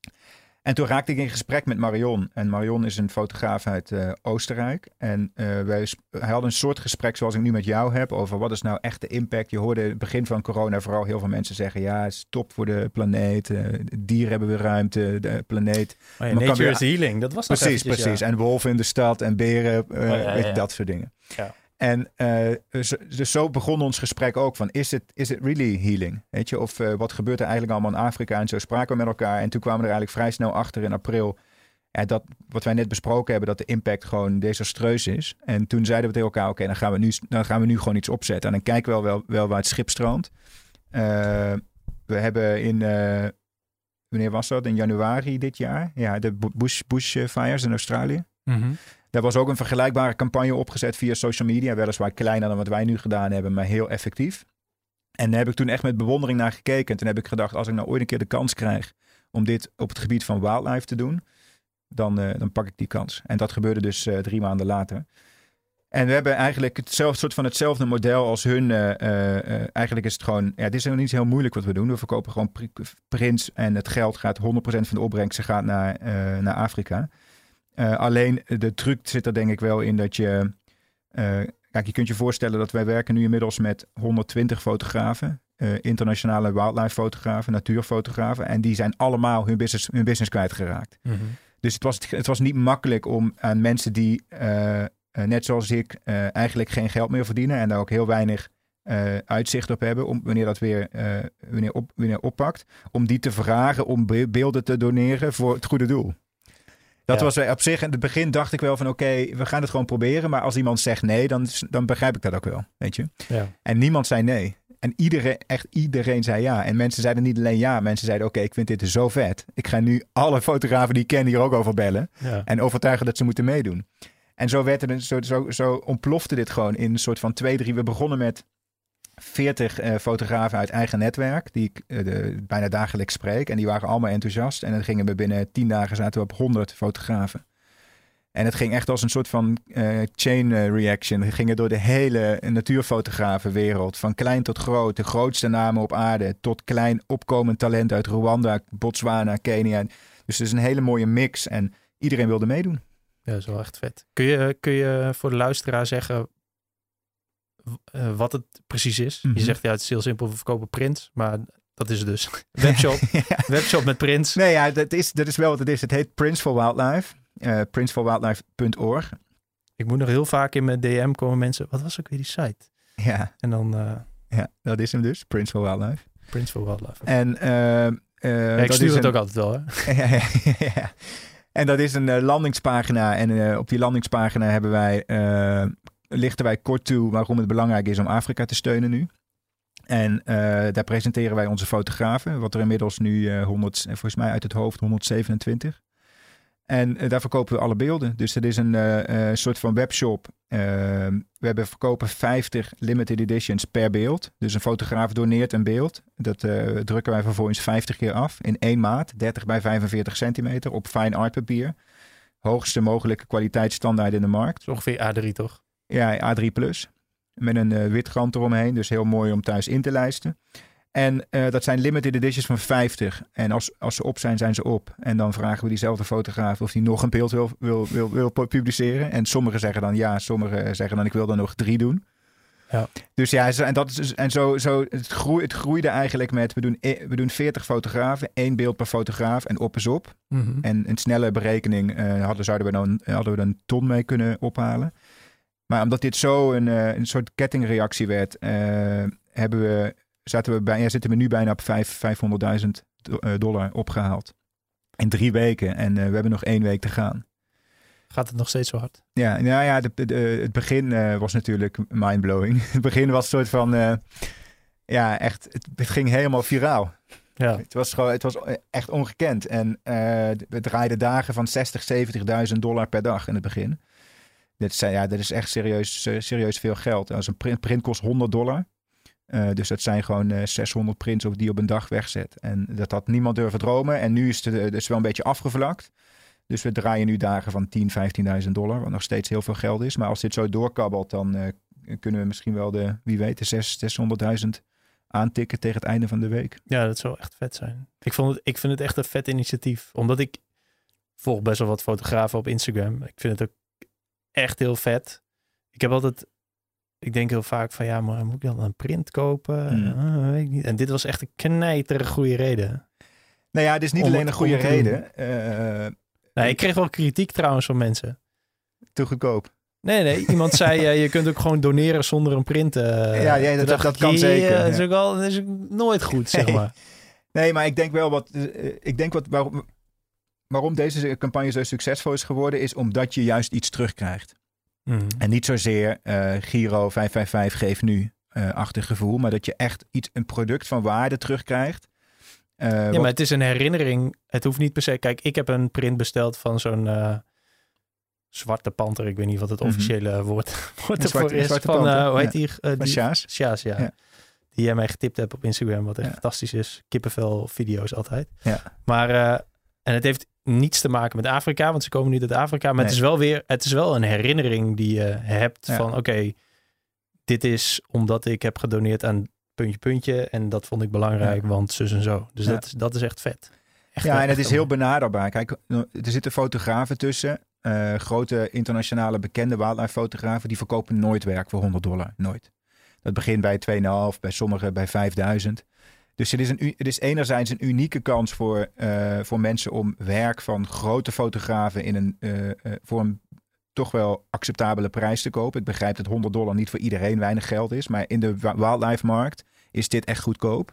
En toen raakte ik in gesprek met Marion. En Marion is een fotograaf uit uh, Oostenrijk. En uh, wij hadden een soort gesprek zoals ik nu met jou heb. Over wat is nou echt de impact. Je hoorde in het begin van corona vooral heel veel mensen zeggen. Ja, het is top voor de planeet. Uh, dieren hebben weer ruimte. De planeet. Oh ja, nature is healing. Dat was Precies, precies. En wolven in de stad en beren. Oh, ja, dat soort dingen. En dus, dus, zo begon ons gesprek ook van, is het is really healing? Weet je, of wat gebeurt er eigenlijk allemaal in Afrika? En zo spraken we met elkaar. En toen kwamen we er eigenlijk vrij snel achter in april dat wat wij net besproken hebben, dat de impact gewoon desastreus is. En toen zeiden we tegen elkaar, oké, dan gaan we nu dan gaan we nu gewoon iets opzetten. En dan kijken we wel, wel, waar het schip stroomt. Uh, we hebben in, wanneer was dat? In januari dit jaar. Ja, de bush, bushfires in Australië. Mm Daar was ook een vergelijkbare campagne opgezet via social media. Weliswaar kleiner dan wat wij nu gedaan hebben, maar heel effectief. En daar heb ik toen echt met bewondering naar gekeken. En toen heb ik gedacht, als ik nou ooit een keer de kans krijg om dit op het gebied van wildlife te doen, dan, uh, dan pak ik die kans. En dat gebeurde dus uh, drie maanden later. En we hebben eigenlijk hetzelfde soort van hetzelfde model als hun. Uh, eigenlijk is het gewoon. Ja, het is niet heel moeilijk wat we doen. We verkopen gewoon prints en het geld gaat 100% van de opbrengsten gaat naar, naar Afrika. Alleen de truc zit er denk ik wel in dat je. kijk, je kunt je voorstellen dat wij werken nu inmiddels met 120 fotografen. internationale wildlife fotografen, natuurfotografen. En die zijn allemaal hun business, hun business kwijtgeraakt. Mm dus het was, het was niet makkelijk om aan mensen die, net zoals ik, eigenlijk geen geld meer verdienen en daar ook heel weinig uitzicht op hebben, om, wanneer dat weer wanneer op, wanneer oppakt, om die te vragen om beelden te doneren voor het goede doel. Dat was op zich, in het begin dacht ik wel van oké, we gaan het gewoon proberen. Maar als iemand zegt nee, dan, dan begrijp ik dat ook wel, weet je. Ja. En niemand zei nee. En iedereen, echt iedereen zei ja. En mensen zeiden niet alleen ja, mensen zeiden oké, ik vind dit zo vet. Ik ga nu alle fotografen die ik ken hier ook over bellen. En overtuigen dat ze moeten meedoen. En zo, werd er, zo, zo, zo ontplofte dit gewoon in een soort van twee, drie. We begonnen met 40 uh, eh, fotografen uit eigen netwerk, die ik uh, bijna dagelijks spreek. En die waren allemaal enthousiast. En dan gingen we binnen 10 dagen zaten we op 100 fotografen. En het ging echt als een soort van uh, chain eh, reaction. We gingen door de hele natuurfotografenwereld. Van klein tot groot. De grootste namen op aarde. Tot klein opkomend talent uit Rwanda, Botswana, Kenia. Dus het is een hele mooie mix. En iedereen wilde meedoen. Ja, dat is wel echt vet. Kun je, kun je voor de luisteraar zeggen uh, wat het precies is? Je mhm. zegt ja, het is heel simpel. We verkopen prints. Maar dat is het dus. Webshop. Webshop met prints. Nee, ja, dat is, dat is wel wat het is. Het heet Prints for Wildlife uh, eh, princeforwildlife.org. Ik moet nog heel vaak in mijn DM komen mensen, wat was ook weer die site? Ja. En dan... Uh, ja, dat is hem dus, Prince for Wildlife. Prince for Wildlife. En ik stuur het ook altijd wel, hè? ja, En dat is een landingspagina. En op die landingspagina hebben wij, lichten wij kort toe waarom het belangrijk is om Afrika te steunen nu. En daar presenteren wij onze fotografen, wat er inmiddels nu 100, volgens mij uit het hoofd 127 en daar verkopen we alle beelden. Dus het is een soort van webshop. We hebben verkopen 50 limited editions per beeld. Dus een fotograaf doneert een beeld. Dat drukken wij vervolgens 50 keer af in één maat. 30 bij 45 centimeter op fine art papier. Hoogste mogelijke kwaliteitsstandaard in de markt. ongeveer A3 toch? Ja, A3 plus. Met een wit rand eromheen. Dus heel mooi om thuis in te lijsten. En uh, dat zijn limited editions van 50. En als, als ze op zijn, zijn ze op. En dan vragen we diezelfde fotograaf of hij nog een beeld wil, wil, wil, wil publiceren. En sommigen zeggen dan ja, sommigen zeggen dan ik wil er nog drie doen. Ja. Dus ja, en, dat is, dus, en zo, zo het, groei, het groeide eigenlijk met, we doen, e, we doen 40 fotografen, één beeld per fotograaf en op is op. Mm -hmm. En een snelle berekening uh, hadden, zouden we dan, hadden we een ton mee kunnen ophalen. Maar omdat dit zo een, uh, een soort kettingreactie werd, uh, hebben we zaten we bij, ja, zitten we nu bijna op 500.000 eh, dollar opgehaald. In drie weken. En we hebben nog één week te gaan. Gaat het nog steeds zo hard? Ja, nou ja, de, de, het begin uh, was natuurlijk mindblowing. Het begin was een soort van, uh, ja, echt, het, het, ging helemaal viraal. Ja. Het was gewoon, het was echt ongekend. En uh, we draaiden dagen van 60, 70.000 dollar per dag in het begin. Dit ja, dat is echt serieus, serieus veel geld. Als een print, print kost 100 dollar. Uh, dus dat zijn gewoon uh, eh, 600 prints die op een dag wegzet. En dat had niemand durven dromen. En nu is het wel een beetje afgevlakt. Dus we draaien nu dagen van 10, 15.000 dollar, wat nog steeds heel veel geld is. Maar als dit zo doorkabbelt, dan kunnen we misschien wel de, wie weet, de 600.000 aantikken tegen het einde van de week. Ja, dat zou echt vet zijn. Ik, vond het, ik vind het echt een vet initiatief. Omdat ik volg best wel wat fotografen op Instagram. Ik vind het ook echt heel vet. Ik heb altijd ik denk heel vaak van ja, maar moet ik dan een print kopen? Hmm. Uh, weet ik niet. En dit was echt een knijtere goede reden. Nou ja, het is niet alleen een goede reden. Uh, nee, ik kreeg wel kritiek trouwens van mensen. Te goedkoop. Nee, nee. Iemand zei, uh, je kunt ook gewoon doneren zonder een print. Uh, ja, ja, dat, dat, kan zeker. Dat is ook dat is nooit goed, zeg nee. maar. Nee, maar ik denk wel wat... ik denk wat... Waarom, waarom deze campagne zo succesvol is geworden... is omdat je juist iets terugkrijgt. Mm. En niet zozeer uh, Giro 555 geef nu uh, achtig gevoel, maar dat je echt iets, een product van waarde terugkrijgt. Uh, ja, wat... maar het is een herinnering. Het hoeft niet per se. Kijk, ik heb een print besteld van zo'n zwarte panter. Ik weet niet wat het officiële mm -hmm. woord, woord ervoor is. Zwarte van, panter. hoe heet ja. die? die Sjaas. Sjaas, ja. ja. Die jij mij getipt hebt op Instagram, wat echt ja. fantastisch is. Kippenvel video's altijd. Ja. Maar, en het heeft niets te maken met Afrika, want ze komen niet uit Afrika. Maar nee. het is wel weer, het is wel een herinnering die je hebt ja. van oké, okay, dit is omdat ik heb gedoneerd aan puntje puntje en dat vond ik belangrijk, ja. want zus en zo. Dus dat, is, dat is echt vet. Echt ja, en het is heel benaderbaar. Kijk, er zitten fotografen tussen, uh, grote internationale bekende wildlife fotografen, die verkopen nooit werk voor 100 dollar, nooit. Dat begint bij 2,5, bij sommigen bij 5000. Dus het is, een, het is enerzijds een unieke kans voor, uh, voor mensen om werk van grote fotografen in een, uh, uh, voor een toch wel acceptabele prijs te kopen. Ik begrijp dat 100 dollar niet voor iedereen weinig geld is, maar in de wildlife markt is dit echt goedkoop.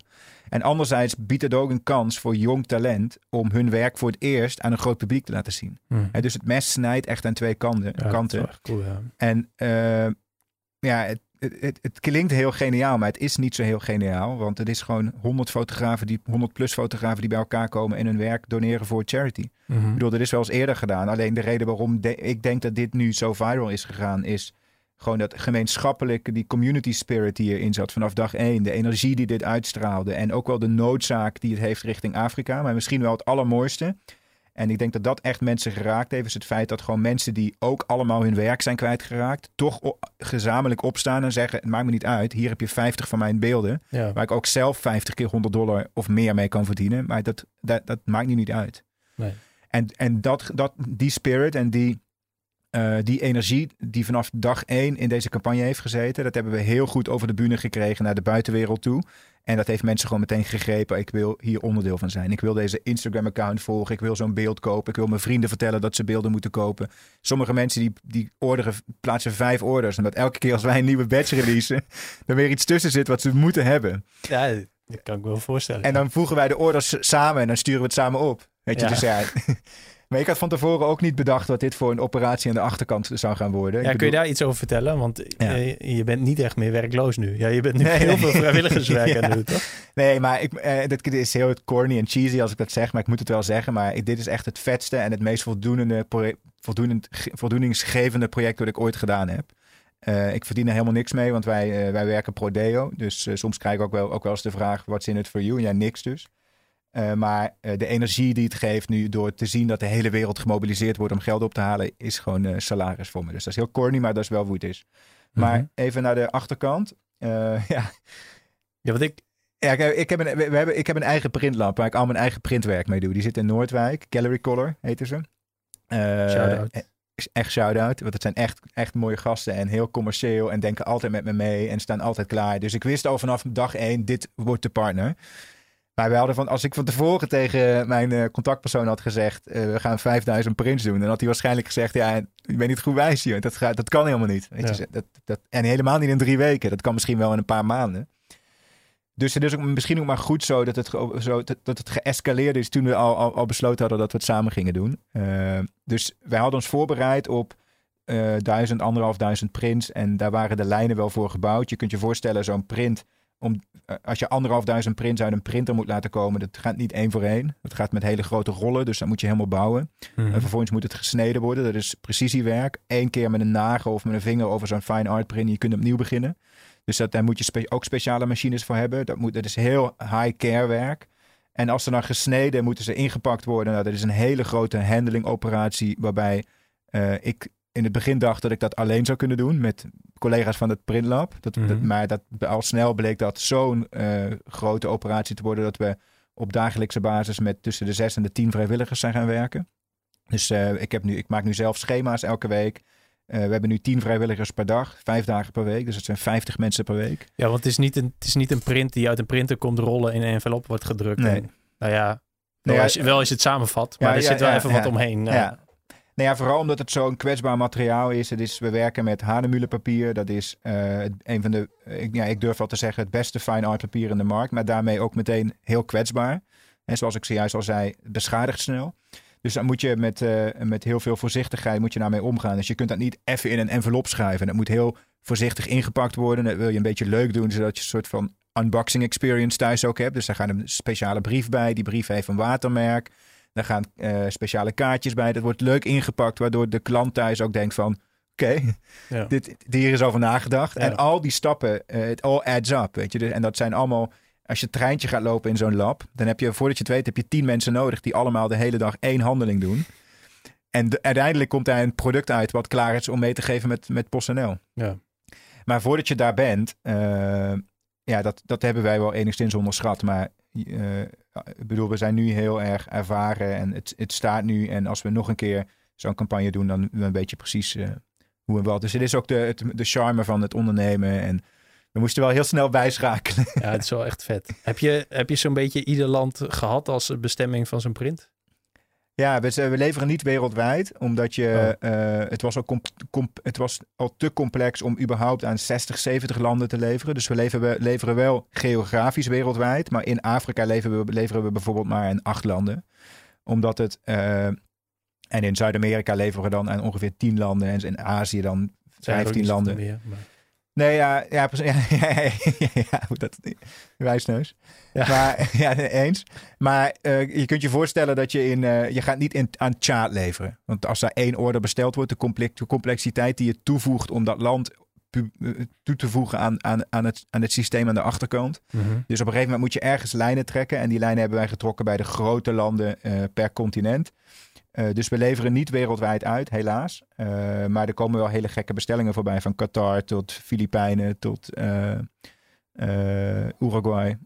En anderzijds biedt het ook een kans voor jong talent om hun werk voor het eerst aan een groot publiek te laten zien. Hmm. He, dus het mes snijdt echt aan twee kanten. Ja, kanten. Cool, ja. En ja, het, het, het, klinkt heel geniaal, maar het is niet zo heel geniaal. Want het is gewoon 100 fotografen, die, 100 plus fotografen die bij elkaar komen en hun werk doneren voor charity. Mm -hmm. Ik bedoel, dat is wel eens eerder gedaan. Alleen de reden waarom de, ik denk dat dit nu zo viral is gegaan, is gewoon dat gemeenschappelijke, die community spirit die erin zat vanaf dag één. De energie die dit uitstraalde. En ook wel de noodzaak die het heeft richting Afrika. Maar misschien wel het allermooiste. En ik denk dat dat echt mensen geraakt heeft. Is het feit dat gewoon mensen die ook allemaal hun werk zijn kwijtgeraakt. toch gezamenlijk opstaan en zeggen: Het maakt me niet uit. Hier heb je 50 van mijn beelden. Ja. Waar ik ook zelf 50 keer 100 dollar of meer mee kan verdienen. Maar dat, dat, dat maakt nu niet uit. Nee. En, en dat, dat, die spirit en die, uh, die energie die vanaf dag één in deze campagne heeft gezeten. Dat hebben we heel goed over de bühne gekregen naar de buitenwereld toe. En dat heeft mensen gewoon meteen gegrepen. Ik wil hier onderdeel van zijn. Ik wil deze Instagram-account volgen. Ik wil zo'n beeld kopen. Ik wil mijn vrienden vertellen dat ze beelden moeten kopen. Sommige mensen die, die orderen, plaatsen vijf orders. Omdat elke keer als wij een nieuwe badge releasen, er weer iets tussen zit wat ze moeten hebben. Ja, dat kan ik me wel voorstellen. En dan voegen wij de orders samen en dan sturen we het samen op. Weet je, Ja. dus ja. Maar ik had van tevoren ook niet bedacht wat dit voor een operatie aan de achterkant zou gaan worden. Ja, Ik kun je daar iets over vertellen? Want Ja. eh, je bent niet echt meer werkloos nu. Ja, je bent nu Nee, heel nee. veel vrijwilligerswerk aan het doen, toch? Nee, maar ik, eh, dit is heel corny en cheesy als ik dat zeg, maar ik moet het wel zeggen. Maar ik, dit is echt het vetste en het meest voldoende, voldoeningsgevende project dat ik ooit gedaan heb. Eh, ik verdien er helemaal niks mee, want wij, wij werken pro deo. Dus soms krijg ik ook wel, ook wel eens de vraag, what's in it for you? En ja, niks dus. Eh, maar eh, de energie die het geeft nu door te zien dat de hele wereld gemobiliseerd wordt om geld op te halen, is gewoon eh, salaris voor me. Dus dat is heel corny, maar dat is wel hoe het is. Maar Mhm. even naar de achterkant. Ja, Ja, wat ik... ja, ik, ik, heb een, we, hebben, ik heb een eigen printlab waar ik al mijn eigen printwerk mee doe. Die zit in Noordwijk. Gallery Color heten ze. Shout-out. Echt shout-out. Want het zijn echt, echt mooie gasten en heel commercieel. En denken altijd met me mee en staan altijd klaar. Dus ik wist al vanaf dag één, dit wordt de partner. Maar we hadden van, als ik van tevoren tegen mijn eh, contactpersoon had gezegd... eh, we gaan 5000 prints doen. Dan had hij waarschijnlijk gezegd, ja, je bent niet goed wijs hier. Dat, gaat, dat kan helemaal niet. Weet je, dat, dat, en helemaal niet in drie weken. Dat kan misschien wel in een paar maanden. Dus het is ook misschien ook maar goed zo dat het, zo, dat, dat het geëscaleerd is toen we al, al, al besloten hadden dat we het samen gingen doen. Eh, dus wij hadden ons voorbereid op eh duizend, anderhalf duizend prints. En daar waren de lijnen wel voor gebouwd. Je kunt je voorstellen, zo'n print, om, eh, als je anderhalf duizend prints uit een printer moet laten komen, dat gaat niet één voor één. Dat gaat met hele grote rollen, dus dat moet je helemaal bouwen. Mhm. En vervolgens moet het gesneden worden. Dat is precisiewerk. Eén keer met een nagel of met een vinger over zo'n fine art print. Je kunt opnieuw beginnen. Dus dat, daar moet je spe- ook speciale machines voor hebben. Dat, moet, dat is heel high care werk. En als ze dan gesneden, moeten ze ingepakt worden. Nou, dat is een hele grote handling operatie. Waarbij eh, ik in het begin dacht dat ik dat alleen zou kunnen doen. Met collega's van het printlab. Dat, dat, Mhm. maar dat, al snel bleek dat zo'n eh, grote operatie te worden. Dat we op dagelijkse basis met tussen de zes en de tien vrijwilligers zijn gaan werken. Dus eh, ik, heb nu, ik maak nu zelf schema's elke week. Eh, we hebben nu tien vrijwilligers per dag, vijf dagen per week. Dus het zijn 50 mensen per week. Ja, want het is, niet een, het is niet een print die uit een printer komt rollen in een envelop wordt gedrukt. Nee. En, nou ja, wel, Nee, ja, als je, wel als je het samenvat, maar Ja, er ja, zit wel even wat omheen. Ja. Nou ja, vooral omdat het zo'n kwetsbaar materiaal is. Het is. We werken met papier. Dat is uh, een van de, ik, ja, ik durf wel te zeggen, het beste fine art papier in de markt. Maar daarmee ook meteen heel kwetsbaar. En zoals ik zojuist al zei, beschadigt snel. Dus dan moet je met, uh, met heel veel voorzichtigheid moet je daarmee omgaan. Dus je kunt dat niet even in een envelop schrijven. Dat moet heel voorzichtig ingepakt worden. Dat wil je een beetje leuk doen, zodat je een soort van unboxing experience thuis ook hebt. Dus daar gaat een speciale brief bij. Die brief heeft een watermerk. Daar gaan uh, speciale kaartjes bij. Dat wordt leuk ingepakt, waardoor de klant thuis ook denkt van... Oké, ja. dit, hier is over nagedacht. En al die stappen, eh, het all adds up, weet je. En dat zijn allemaal... Als je het treintje gaat lopen in zo'n lab, dan heb je, voordat je het weet, heb je tien mensen nodig die allemaal de hele dag één handeling doen. En uiteindelijk komt daar een product uit wat klaar is om mee te geven met, met PostNL. Ja. Maar voordat je daar bent, uh, ja, dat, dat hebben wij wel enigszins onderschat. Maar ik bedoel, we zijn nu heel erg ervaren en het, het staat nu. En als we nog een keer zo'n campagne doen, dan, dan weet je precies uh, hoe en wat. Dus het is ook de, de charme van het ondernemen. En we moesten wel heel snel bijschakelen. Ja, het is wel echt vet. Heb je, heb je zo'n beetje ieder land gehad als bestemming van zijn print? Ja, we, we, leveren niet wereldwijd, omdat je, oh. uh, het, was al het was al te complex om überhaupt aan 60, 70 landen te leveren. Dus we leveren, we leveren wel geografisch wereldwijd, maar in Afrika leveren we, leveren we bijvoorbeeld maar in acht landen. Omdat het, uh, en in Zuid-Amerika leveren we dan aan ongeveer 10 landen en in Azië dan 15 landen. Meer, maar... Nee, ja, ja, ja, ja, ja, dat wijsneus. Ja. Maar ja, eens. Maar uh, je kunt je voorstellen dat je in, uh, je gaat niet in, aan chart leveren. Want als daar één order besteld wordt, de, complex, de complexiteit die je toevoegt om dat land eh, toe te voegen aan, aan, aan, het, aan het systeem aan de achterkant. Mm -hmm. Dus op een gegeven moment moet je ergens lijnen trekken. En die lijnen hebben wij getrokken bij de grote landen uh, per continent. Uh, dus we leveren niet wereldwijd uit, helaas. Uh, maar er komen wel hele gekke bestellingen voorbij. Van Qatar tot Filipijnen tot uh, Uruguay.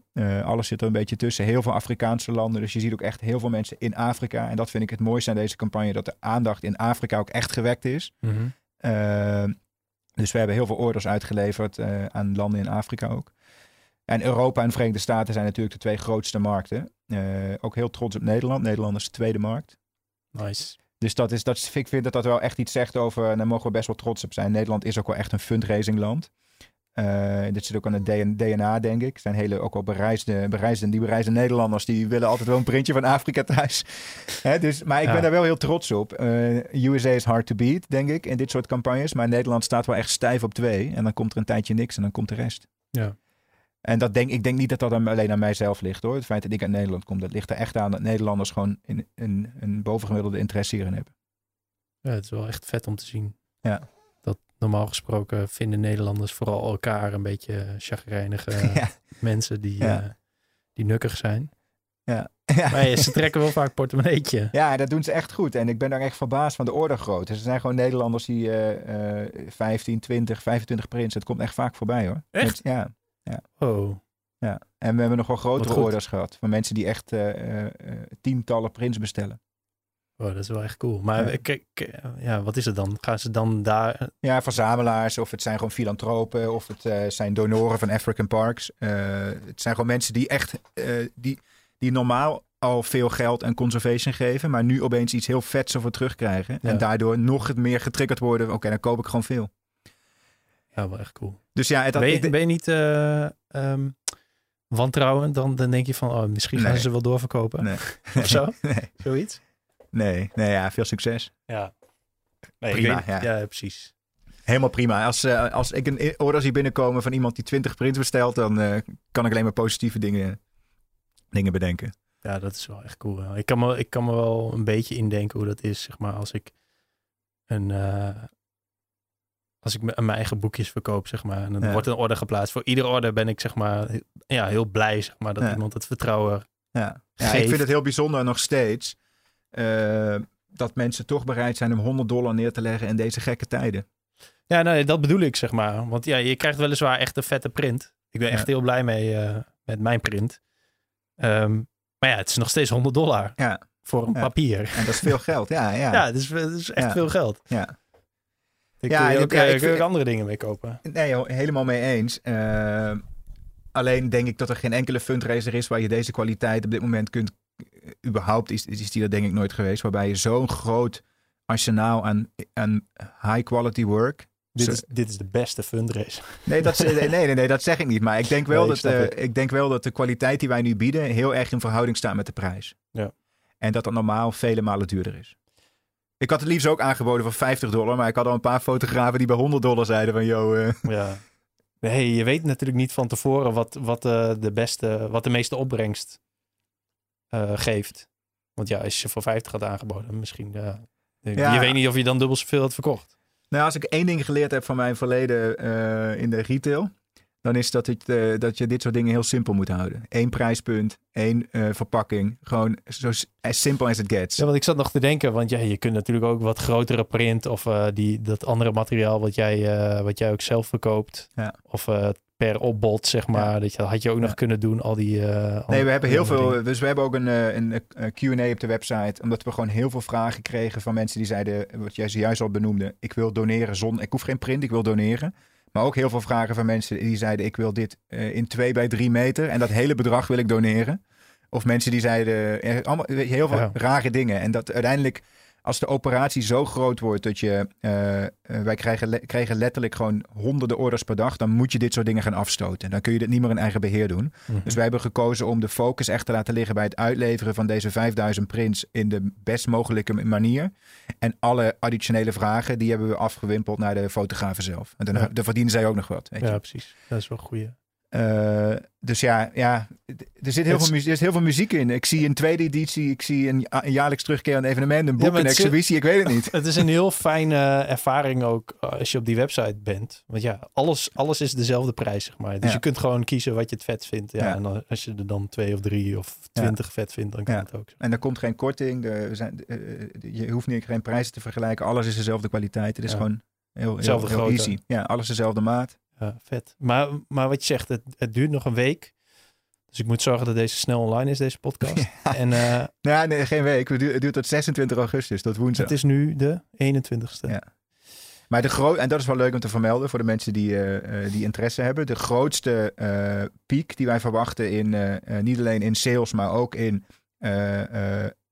alles zit er een beetje tussen. Heel veel Afrikaanse landen. Dus je ziet ook echt heel veel mensen in Afrika. En dat vind ik het mooiste aan deze campagne. Dat de aandacht in Afrika ook echt gewekt is. Mm -hmm. dus we hebben heel veel orders uitgeleverd aan landen in Afrika ook. En Europa en Verenigde Staten zijn natuurlijk de twee grootste markten. ook heel trots op Nederland. Nederland is de tweede markt. Nice. Dus dat is, dat, ik vind dat dat wel echt iets zegt over, en daar mogen we best wel trots op zijn. Nederland is ook wel echt een fundraising land. Uh, dit zit ook aan het DNA, denk ik. zijn hele ook wel bereisde, bereisde, die bereisde Nederlanders, die willen altijd wel een printje van Afrika thuis. Hè, dus, maar ik ben daar wel heel trots op. Uh, USA is hard to beat, denk ik, in dit soort campagnes. Maar Nederland staat wel echt stijf op twee. En dan komt er een tijdje niks en dan komt de rest. Ja. En dat denk, ik denk niet dat dat alleen aan mijzelf ligt hoor. Het feit dat ik uit Nederland kom, dat ligt er echt aan dat Nederlanders gewoon een, een, een bovengemiddelde interesse hierin hebben. Ja, het is wel echt vet om te zien. Ja. Dat normaal gesproken vinden Nederlanders vooral elkaar een beetje chagrijnige mensen die, ja. uh, die nukkig zijn. Ja. Maar ze trekken wel vaak portemonneetje. Ja, dat doen ze echt goed. En ik ben daar echt verbaasd van de orde groot. Dus er zijn gewoon Nederlanders die uh, uh, 15, 20, 25 prints. Het komt echt vaak voorbij hoor. Echt? ja. Ja. Oh. Ja. En we hebben nog wel grotere orders gehad. Van mensen die echt uh, uh, tientallen prints bestellen. Oh, dat is wel echt cool. Maar ja. Kijk, ja, wat is het dan? Gaan ze dan daar... Ja, verzamelaars of het zijn gewoon filantropen of het uh, zijn donoren van African Parks. het zijn gewoon mensen die echt, die, die normaal al veel geld en conservation geven, maar nu opeens iets heel vets ervoor terugkrijgen. Ja. En daardoor nog meer getriggerd worden. Oké, dan koop ik gewoon veel. Ja, wel echt cool. Dus ja, het, ben, je, ben je niet uh, um, wantrouwend? Dan, dan denk je van, oh, misschien gaan ze wel doorverkopen. Nee. of zo? Nee. Zoiets? Nee, nee, ja, veel succes. Ja. Nee, prima, ja. ja. precies. Helemaal prima. Als, uh, als ik een order zie binnenkomen van iemand die 20 prints bestelt, dan uh, kan ik alleen maar positieve dingen, dingen bedenken. Ja, dat is wel echt cool. Ik kan, me, ik kan me wel een beetje indenken hoe dat is, zeg maar, als ik een, uh, als ik mijn eigen boekjes verkoop, zeg maar. En dan wordt een order geplaatst. Voor iedere order ben ik, zeg maar, ja, heel blij, zeg maar, dat iemand het vertrouwen ja. ja. ik vind het heel bijzonder nog steeds uh, dat mensen toch bereid zijn om 100 dollar neer te leggen in deze gekke tijden. Ja, nee, dat bedoel ik, zeg maar. Want ja, je krijgt weliswaar echt een vette print. Ik ben echt heel blij mee uh, met mijn print. Um, maar ja, het is nog steeds 100 dollar ja. voor een papier. En dat is veel geld, ja. Ja, ja het, is, het is echt veel geld. Ja. Ik ja, kun je ook, ja, ik, kun andere dingen mee kopen. Nee, helemaal mee eens. Uh, alleen denk ik dat er geen enkele fundraiser is waar je deze kwaliteit op dit moment kunt. Überhaupt is, is die er denk ik nooit geweest. Waarbij je zo'n groot arsenaal aan, aan high quality work. Dit is, dit is de beste fundraiser. Nee, dat, nee, nee, nee, dat zeg ik niet. Maar ik denk wel, Nee, dat, eh, ik denk wel dat de kwaliteit die wij nu bieden heel erg in verhouding staat met de prijs. Ja. En dat dat normaal vele malen duurder is. Ik had het liefst ook aangeboden voor 50 dollar, maar ik had al een paar fotografen die bij 100 dollar zeiden van, yo, eh, Ja. Nee, je weet natuurlijk niet van tevoren wat, wat, eh, de, beste, wat de meeste opbrengst eh, geeft. Want ja, als je voor 50 had aangeboden, misschien. ja. Je weet niet of je dan dubbel zoveel had verkocht. Nou, als ik één ding geleerd heb van mijn verleden in de retail, dan is dat, het, eh, dat je dit soort dingen heel simpel moet houden. Eén prijspunt, één eh, verpakking. Gewoon zo as simple as it gets. Ja, want ik zat nog te denken, want ja, je kunt natuurlijk ook wat grotere print of eh, die, dat andere materiaal wat jij, wat jij ook zelf verkoopt. Ja. Of per opbod, zeg maar. Dat, je, had je ook nog Ja. kunnen doen, al die... Nee, we hebben heel veel. dingen. Dus we hebben ook een, een, QA op de website. Omdat we gewoon heel veel vragen kregen van mensen die zeiden. Wat jij zojuist al benoemde. Ik wil doneren zonder. Ik hoef geen print, ik wil doneren. Maar ook heel veel vragen van mensen die zeiden: Ik wil dit eh, in 2 bij 3 meter. En dat hele bedrag wil ik doneren. Of mensen die zeiden. eh, allemaal, heel veel Ja. rare dingen. En dat uiteindelijk. Als de operatie zo groot wordt dat je. eh, eh, wij krijgen, le- letterlijk gewoon honderden orders per dag. Dan moet je dit soort dingen gaan afstoten. Dan kun je dit niet meer in eigen beheer doen. Mhm. Dus wij hebben gekozen om de focus echt te laten liggen bij het uitleveren van deze 5000 prints in de best mogelijke manier. En alle additionele vragen, die hebben we afgewimpeld naar de fotografen zelf. En dan, Ja. dan verdienen zij ook nog wat. Weet je. Ja, precies. Dat is wel een Eh, dus ja, ja, er zit heel, Het veel muziek, er is heel veel muziek in. Ik zie een tweede editie, ik zie een, ja- een jaarlijks terugkerend evenement, een boek, maar een exhibitie, ik weet het niet. Het is een heel fijne ervaring ook eh, als je op die website bent. Want ja, alles, alles is dezelfde prijs, zeg maar. Dus Ja. je kunt gewoon kiezen wat je het vet vindt. Ja, Ja. En als je er dan twee of drie of twintig vet vindt, dan kan Ja. het ook. En er komt geen korting, zijn, eh, je hoeft niet geen prijzen te vergelijken, alles is dezelfde kwaliteit. Het is Ja. gewoon heel, heel, Dezelfde heel grootte. easy. Ja, alles dezelfde maat. Ja, vet. Maar, maar wat je zegt, het, het duurt nog een week. Dus ik moet zorgen dat deze snel online is, deze podcast. En eh, Ja, nee, geen week. Het duurt, het duurt tot 26 augustus, tot woensdag. het is nu de 21ste. Ja. Maar de groot en dat is wel leuk om te vermelden voor de mensen die, eh, eh, die interesse hebben. De grootste piek die wij verwachten in niet alleen in sales, maar ook in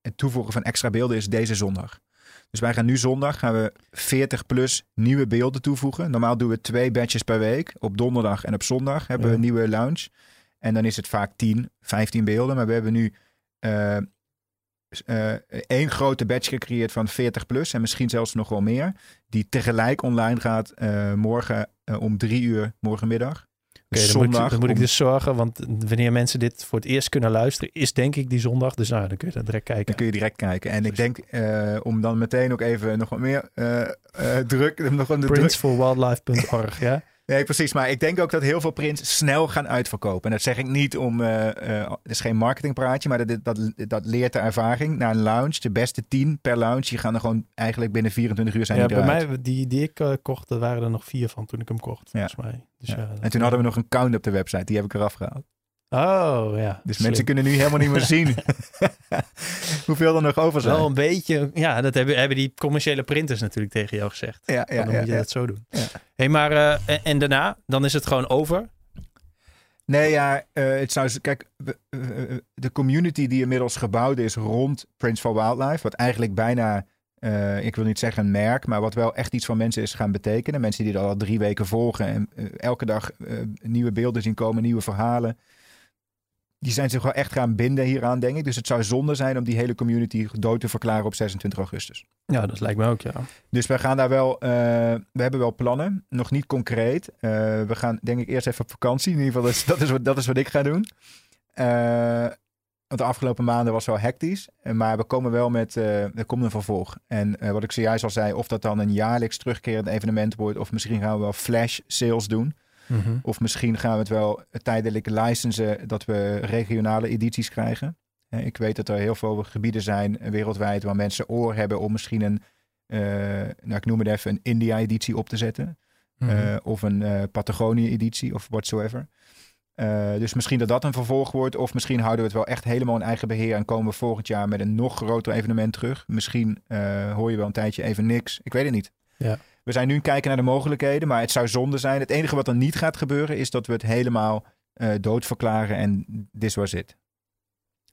het toevoegen van extra beelden is deze zondag. Dus wij gaan nu zondag gaan we 40 plus nieuwe beelden toevoegen. Normaal doen we twee batches per week. Op donderdag en op zondag hebben we een nieuwe launch. En dan is het vaak 10, 15 beelden. Maar we hebben nu eh, één grote batch gecreëerd van 40 plus en misschien zelfs nog wel meer. Die tegelijk online gaat morgen om drie uur morgenmiddag. Oké, Dus dan, moet ik, zondag dan moet ik om- dus zorgen, want wanneer mensen dit voor het eerst kunnen luisteren, is denk ik die zondag. Dus nou, dan kun je dat direct kijken. Dan kun je direct kijken. En ik denk eh, om dan meteen ook even nog wat meer eh, eh, druk. Nog de. Princeforwildlife.org, ja? Nee, precies. Maar ik denk ook dat heel veel prints snel gaan uitverkopen. En dat zeg ik niet om. eh, eh, het is geen marketingpraatje, maar dat, dat, dat leert de ervaring. Na een launch, de beste 10 per launch, die gaan er gewoon eigenlijk binnen 24 uur zijn. ja, die bij mij, die, die ik eh, kocht, er waren er nog vier van toen ik hem kocht, Ja. volgens mij. Dus, Ja. ja, En toen hadden we nog een count op de website. Die heb ik eraf gehaald. Oh, ja. Dus slim. mensen kunnen nu helemaal niet meer zien hoeveel er nog over zijn. Wel een beetje, ja, dat hebben, hebben die commerciële printers natuurlijk tegen jou gezegd. ja, ja, dan ja, moet je ja. dat zo doen. Ja. Hey, maar, eh, en, en daarna, dan is het gewoon over. Nee, ja, eh, het zou. Kijk, de community die inmiddels gebouwd is rond Prince for Wildlife, wat eigenlijk bijna, eh, ik wil niet zeggen een merk, maar wat wel echt iets van mensen is gaan betekenen. Mensen die er al drie weken volgen en elke dag nieuwe beelden zien komen, nieuwe verhalen. Die zijn zich wel echt gaan binden hieraan, denk ik. Dus het zou zonde zijn om die hele community dood te verklaren op 26 augustus. Ja, dat lijkt me ook, ja. Dus wij gaan daar wel, eh, we hebben wel plannen, nog niet concreet. Eh, we gaan denk ik eerst even op vakantie. In ieder geval, dat is, dat is, wat, dat is wat ik ga doen. Eh, want de afgelopen maanden was wel hectisch. Maar we komen wel met, er komt een vervolg. En wat ik zojuist al zei, of dat dan een jaarlijks terugkerend evenement wordt, of misschien gaan we wel flash sales doen. Mhm. Of misschien gaan we het wel tijdelijk licensen dat we regionale edities krijgen. Ik weet dat er heel veel gebieden zijn wereldwijd waar mensen oor hebben om misschien een, eh, nou ik noem het even, een India-editie op te zetten. Mhm. Eh, of een eh, Patagonië-editie of whatsoever. Dus misschien dat dat een vervolg wordt. Of misschien houden we het wel echt helemaal in eigen beheer. En komen we volgend jaar met een nog groter evenement terug. Misschien hoor je wel een tijdje even niks. Ik weet het niet. Ja. We zijn nu het kijken naar de mogelijkheden. Maar het zou zonde zijn. Het enige wat er niet gaat gebeuren is dat we het helemaal eh doodverklaren. En this was it.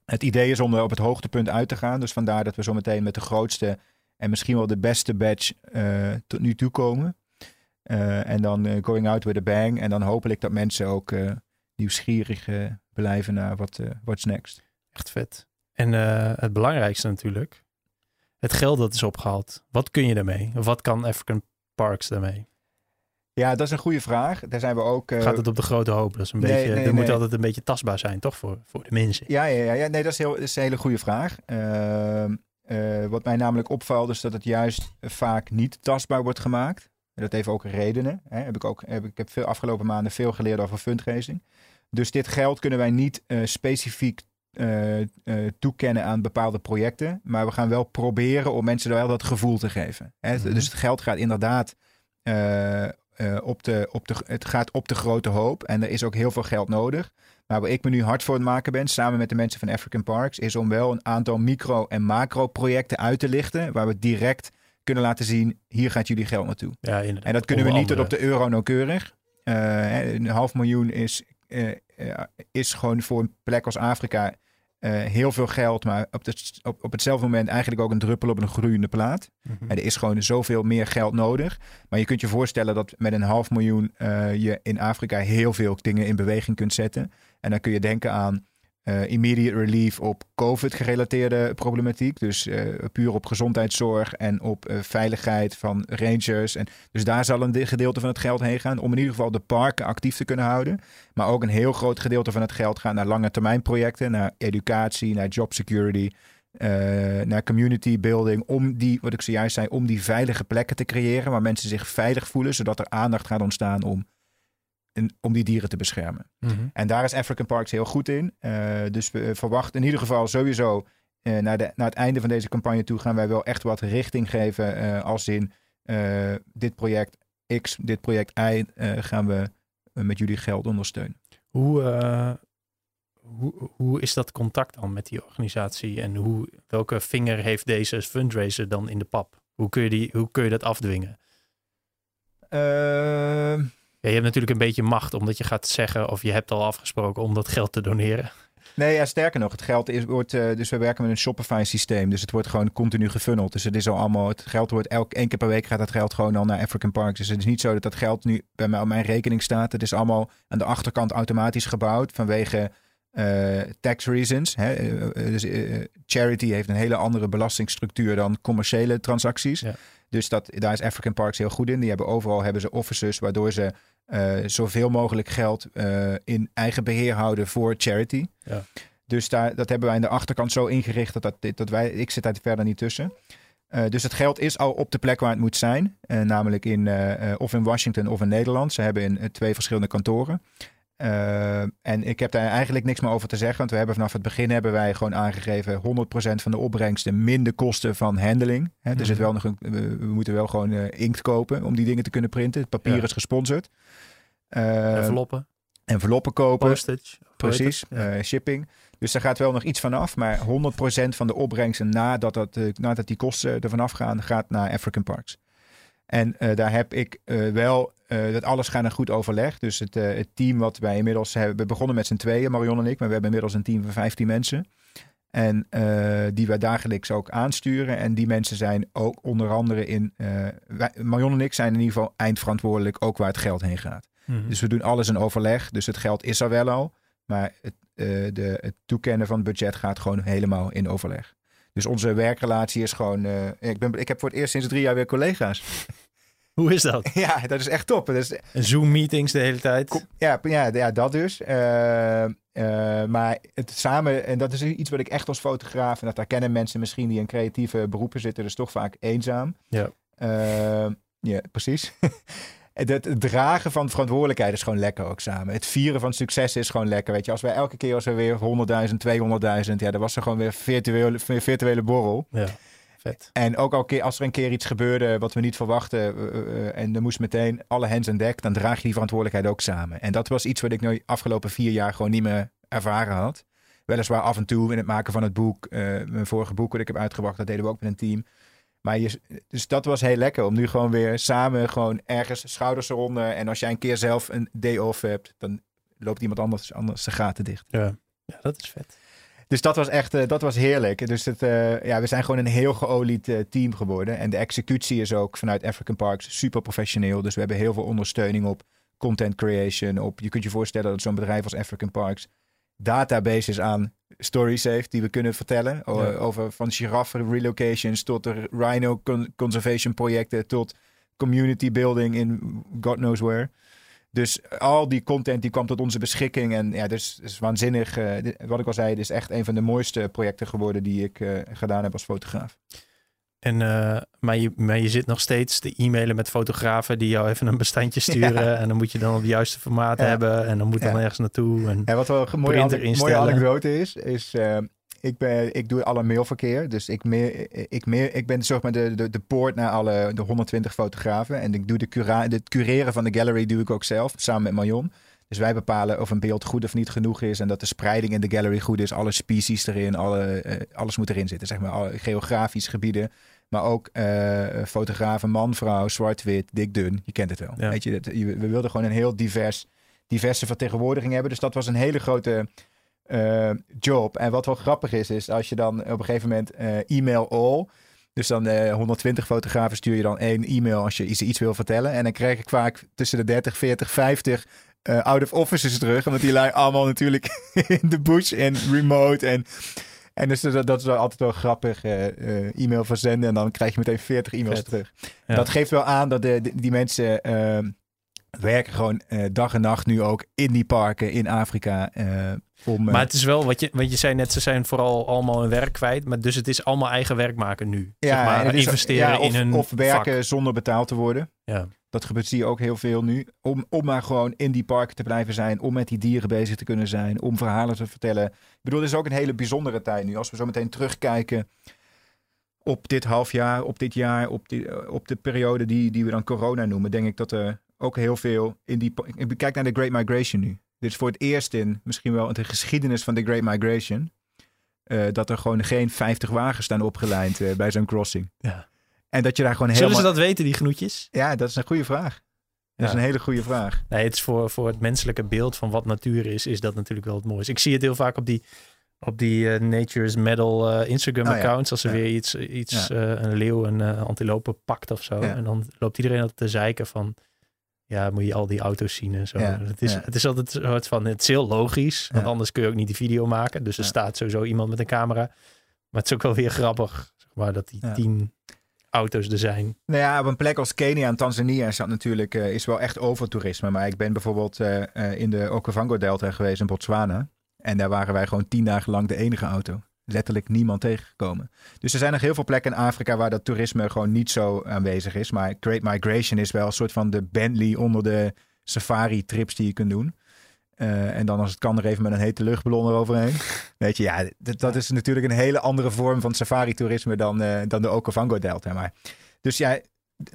Het idee is om er op het hoogtepunt uit te gaan. Dus vandaar dat we zometeen met de grootste En misschien wel de beste batch tot nu toe komen. en dan going out with a bang. En dan hopelijk dat mensen ook nieuwsgierig blijven naar wat what's next. Echt vet. En het belangrijkste natuurlijk, het geld dat is opgehaald. Wat kun je daarmee? Wat kan African Parks daarmee? Ja, dat is een goede vraag. Daar zijn we ook. Uh... Gaat het op de grote hoop? Dat is een beetje. Nee, moet altijd een beetje tastbaar zijn, toch? Voor, voor de mensen. Ja, ja, ja, ja. Nee, dat is, heel, dat is een hele goede vraag. Uh, uh, wat mij namelijk opvalt, is dat het juist vaak niet tastbaar wordt gemaakt. Dat heeft ook redenen. Hè. Heb ik, ook, heb, ik heb veel afgelopen maanden veel geleerd over fundraising. Dus dit geld kunnen wij niet uh, specifiek uh, uh, toekennen aan bepaalde projecten. Maar we gaan wel proberen om mensen wel dat gevoel te geven. Hè? Mm -hmm. Dus het geld gaat inderdaad uh, op, de, op de, het gaat op de grote hoop. En er is ook heel veel geld nodig. Maar waar ik me nu hard voor het maken ben, samen met de mensen van African Parks, is om wel een aantal micro- en macro-projecten uit te lichten. Waar we direct kunnen laten zien: hier gaat jullie geld naartoe. Ja, en dat kunnen we niet tot op de euro nauwkeurig. een half miljoen is uh, is gewoon voor een plek als Afrika uh, heel veel geld, maar op, op, op hetzelfde moment eigenlijk ook een druppel op een groeiende plaat. Mm -hmm. En er is gewoon zoveel meer geld nodig. Maar je kunt je voorstellen dat met een half miljoen uh, je in Afrika heel veel dingen in beweging kunt zetten. En dan kun je denken aan uh, immediate relief op COVID-gerelateerde problematiek. Dus uh, puur op gezondheidszorg en op uh, veiligheid van rangers. En dus daar zal een gedeelte van het geld heen gaan. Om in ieder geval de parken actief te kunnen houden. Maar ook een heel groot gedeelte van het geld gaat naar lange termijn projecten. Naar educatie, naar job security. naar community building. Om die, wat ik zojuist zei, om die veilige plekken te creëren. Waar mensen zich veilig voelen. Zodat er aandacht gaat ontstaan om om die dieren te beschermen. Mhm. En daar is African Parks heel goed in. Uh, dus we verwachten in ieder geval sowieso uh, naar, de, naar het einde van deze campagne toe gaan wij wel echt wat richting geven. Uh, als in dit project X, dit project Y gaan we met jullie geld ondersteunen. Hoe, hoe, hoe is dat contact dan met die organisatie en hoe, welke vinger heeft deze fundraiser dan in de pap? Hoe kun je, die, hoe kun je dat afdwingen? Uh, ja, je hebt natuurlijk een beetje macht omdat je gaat zeggen of je hebt al afgesproken om dat geld te doneren. Nee, ja, sterker nog, het geld is, wordt, uh, dus we werken met een Shopify systeem. Dus het wordt gewoon continu gefunneld. Dus het is al allemaal, het geld wordt elke één keer per week gaat dat geld gewoon al naar African Parks. Dus het is niet zo dat dat geld nu bij mij op mijn rekening staat. Het is allemaal aan de achterkant automatisch gebouwd vanwege uh, tax reasons. Hè? Uh, dus charity heeft een hele andere belastingstructuur dan commerciële transacties. Ja. Dus dat, daar is African Parks heel goed in. Die hebben overal hebben ze offices waardoor ze uh, zoveel mogelijk geld uh, in eigen beheer houden voor charity. Ja. Dus daar, dat hebben wij aan de achterkant zo ingericht dat, dat, dat wij, ik zit daar verder niet tussen. Uh, dus het geld is al op de plek waar het moet zijn. namelijk in, of in Washington of in Nederland. Ze hebben in twee verschillende kantoren. Uh, en ik heb daar eigenlijk niks meer over te zeggen. Want we hebben vanaf het begin hebben wij gewoon aangegeven 100% van de opbrengsten minder kosten van handling. Hè, er zit mhm. wel nog een, we, moeten wel gewoon uh, inkt kopen om die dingen te kunnen printen. Het papier ja. is gesponsord. Uh, enveloppen. Enveloppen kopen. Postage. Precies. Ja. shipping. Dus daar gaat wel nog iets van af. Maar 100% van de opbrengsten nadat, dat, nadat die kosten ervan afgaan, gaat naar African Parks. En uh, daar heb ik uh, wel uh, dat alles gaat een goed overleg. Dus het, het, team wat wij inmiddels hebben, we begonnen met z'n tweeën, Marion en ik, maar we hebben inmiddels een team van 15 mensen. En die wij dagelijks ook aansturen. En die mensen zijn ook onder andere in. Wij, Marion en ik zijn in ieder geval eindverantwoordelijk ook waar het geld heen gaat. Mm -hmm. Dus we doen alles in overleg. Dus het geld is er wel al. Maar het, de, het toekennen van het budget gaat gewoon helemaal in overleg. Dus onze werkrelatie is gewoon. Uh, ik, ben, ik heb voor het eerst sinds drie jaar weer collega's. Hoe is dat? Ja, dat is echt top. Dat is, Zoom-meetings de hele tijd. Ja, ja, ja dat dus. Uh, uh, maar het samen, en dat is iets wat ik echt als fotograaf, en dat herkennen mensen misschien die in creatieve beroepen zitten, dus toch vaak eenzaam. Ja. ja, precies. het dragen van verantwoordelijkheid is gewoon lekker ook samen. Het vieren van succes is gewoon lekker. Weet je, als wij elke keer als we weer 100.000, 200.000, ja, dan was er gewoon weer virtuele, virtuele borrel. Ja. Vet. En ook al keer, als er een keer iets gebeurde wat we niet verwachten uh, uh, en er moest meteen alle hands aan dek, dan draag je die verantwoordelijkheid ook samen. En dat was iets wat ik nu afgelopen vier jaar gewoon niet meer ervaren had. Weliswaar af en toe in het maken van het boek, uh, mijn vorige boek wat ik heb uitgebracht, dat deden we ook met een team. Maar je, dus dat was heel lekker om nu gewoon weer samen gewoon ergens schouders eronder. En als jij een keer zelf een day off hebt, dan loopt iemand anders, anders de gaten dicht. Ja, ja dat is vet. Dus dat was echt dat was heerlijk. Dus het, ja, we zijn gewoon een heel geolied team geworden. En de executie is ook vanuit African Parks super professioneel. Dus we hebben heel veel ondersteuning op content creation. Op, je kunt je voorstellen dat zo'n bedrijf als African Parks databases aan stories heeft die we kunnen vertellen. Over van giraffen relocations tot de rhino conservation projecten tot community building in God knows where. Dus al die content die kwam tot onze beschikking. En ja, dus is waanzinnig. Uh, wat ik al zei, dit is echt een van de mooiste projecten geworden die ik uh, gedaan heb als fotograaf. En, uh, maar, je, maar je zit nog steeds te e-mailen met fotografen die jou even een bestandje sturen. En dan moet je dan op het juiste formaat hebben. En dan moet dan ergens naartoe. En wat wel een mooie, mooie anekdote is, is uh, ik, ben, ik doe alle mailverkeer. Dus ik, meer, ik, meer, ik ben zeg maar de, de, de poort naar alle de 120 fotografen. En ik doe de cura, het cureren van de gallery doe ik ook zelf, samen met Marion. Dus wij bepalen of een beeld goed of niet genoeg is. En dat de spreiding in de gallery goed is. Alle species erin, alle, uh, alles moet erin zitten. Zeg maar, alle geografische gebieden. Maar ook uh, fotografen, man, vrouw, zwart-wit, dik, dun. Je kent het wel. Weet je, we wilden gewoon een heel divers, diverse vertegenwoordiging hebben. Dus dat was een hele grote uh, job. En wat wel grappig is, is als je dan op een gegeven moment uh, e-mail all. Dus dan uh, 120 fotografen stuur je dan één e-mail als je iets, iets wil vertellen. En dan krijg ik vaak tussen de 30, 40, 50 out of offices terug. Omdat die lui allemaal natuurlijk in de bush en remote en... En dus dat, dat is wel altijd wel grappig. e-mail verzenden en dan krijg je meteen 40 e-mails terug. Dat geeft wel aan dat de, die mensen ehm, werken gewoon dag en nacht nu ook in die parken in Afrika. Om, maar het is wel, wat je, wat je zei net, ze zijn vooral allemaal hun werk kwijt. Maar dus het is allemaal eigen werk maken nu. Ja, zeg maar, investeren of, in hun Of werken zonder betaald te worden. Ja. Dat gebeurt zie je ook heel veel nu. Om, om maar gewoon in die parken te blijven zijn. Om met die dieren bezig te kunnen zijn. Om verhalen te vertellen. Ik bedoel, het is ook een hele bijzondere tijd nu. Als we zo meteen terugkijken op dit half jaar, op dit jaar, op, die, op de periode die, die we dan corona noemen. Denk ik dat er ook heel veel in die... Ik kijk naar de Great Migration nu. Dit is voor het eerst in misschien wel in de geschiedenis van de Great Migration. Uh, dat er gewoon geen 50 wagens staan opgelijnd uh, bij zo'n crossing. Ja. En dat je daar gewoon helemaal... Zullen ze dat weten, die genoetjes? Ja, dat is een goede vraag. Dat is een hele goede vraag. Nee, het is voor, voor het menselijke beeld van wat natuur is, is dat natuurlijk wel het mooiste. Ik zie het heel vaak op die, op die uh, Nature's Medal Instagram-accounts. Oh, als er weer iets, iets een leeuw, een antilope pakt of zo. En dan loopt iedereen altijd te zeiken van ja, moet je al die auto's zien en zo. het, is, het is altijd een soort van, het is heel logisch, want anders kun je ook niet die video maken. Dus er staat sowieso iemand met een camera. Maar het is ook wel weer grappig, zeg maar, dat die tien auto's er zijn. Nou ja, op een plek als Kenia en Tanzania is dat natuurlijk, uh, is wel echt overtoerisme. Maar ik ben bijvoorbeeld uh, in de Okavango-delta geweest in Botswana. En daar waren wij gewoon tien dagen lang de enige auto letterlijk niemand tegengekomen. Dus er zijn nog heel veel plekken in Afrika waar dat toerisme gewoon niet zo aanwezig is. Maar Great Migration is wel een soort van de Bentley onder de safari-trips die je kunt doen. Uh, en dan als het kan er even met een hete luchtballon eroverheen. Weet je, ja, dat, is natuurlijk een hele andere vorm van safari-toerisme dan, uh, dan de Okavango-delta. Maar, dus ja,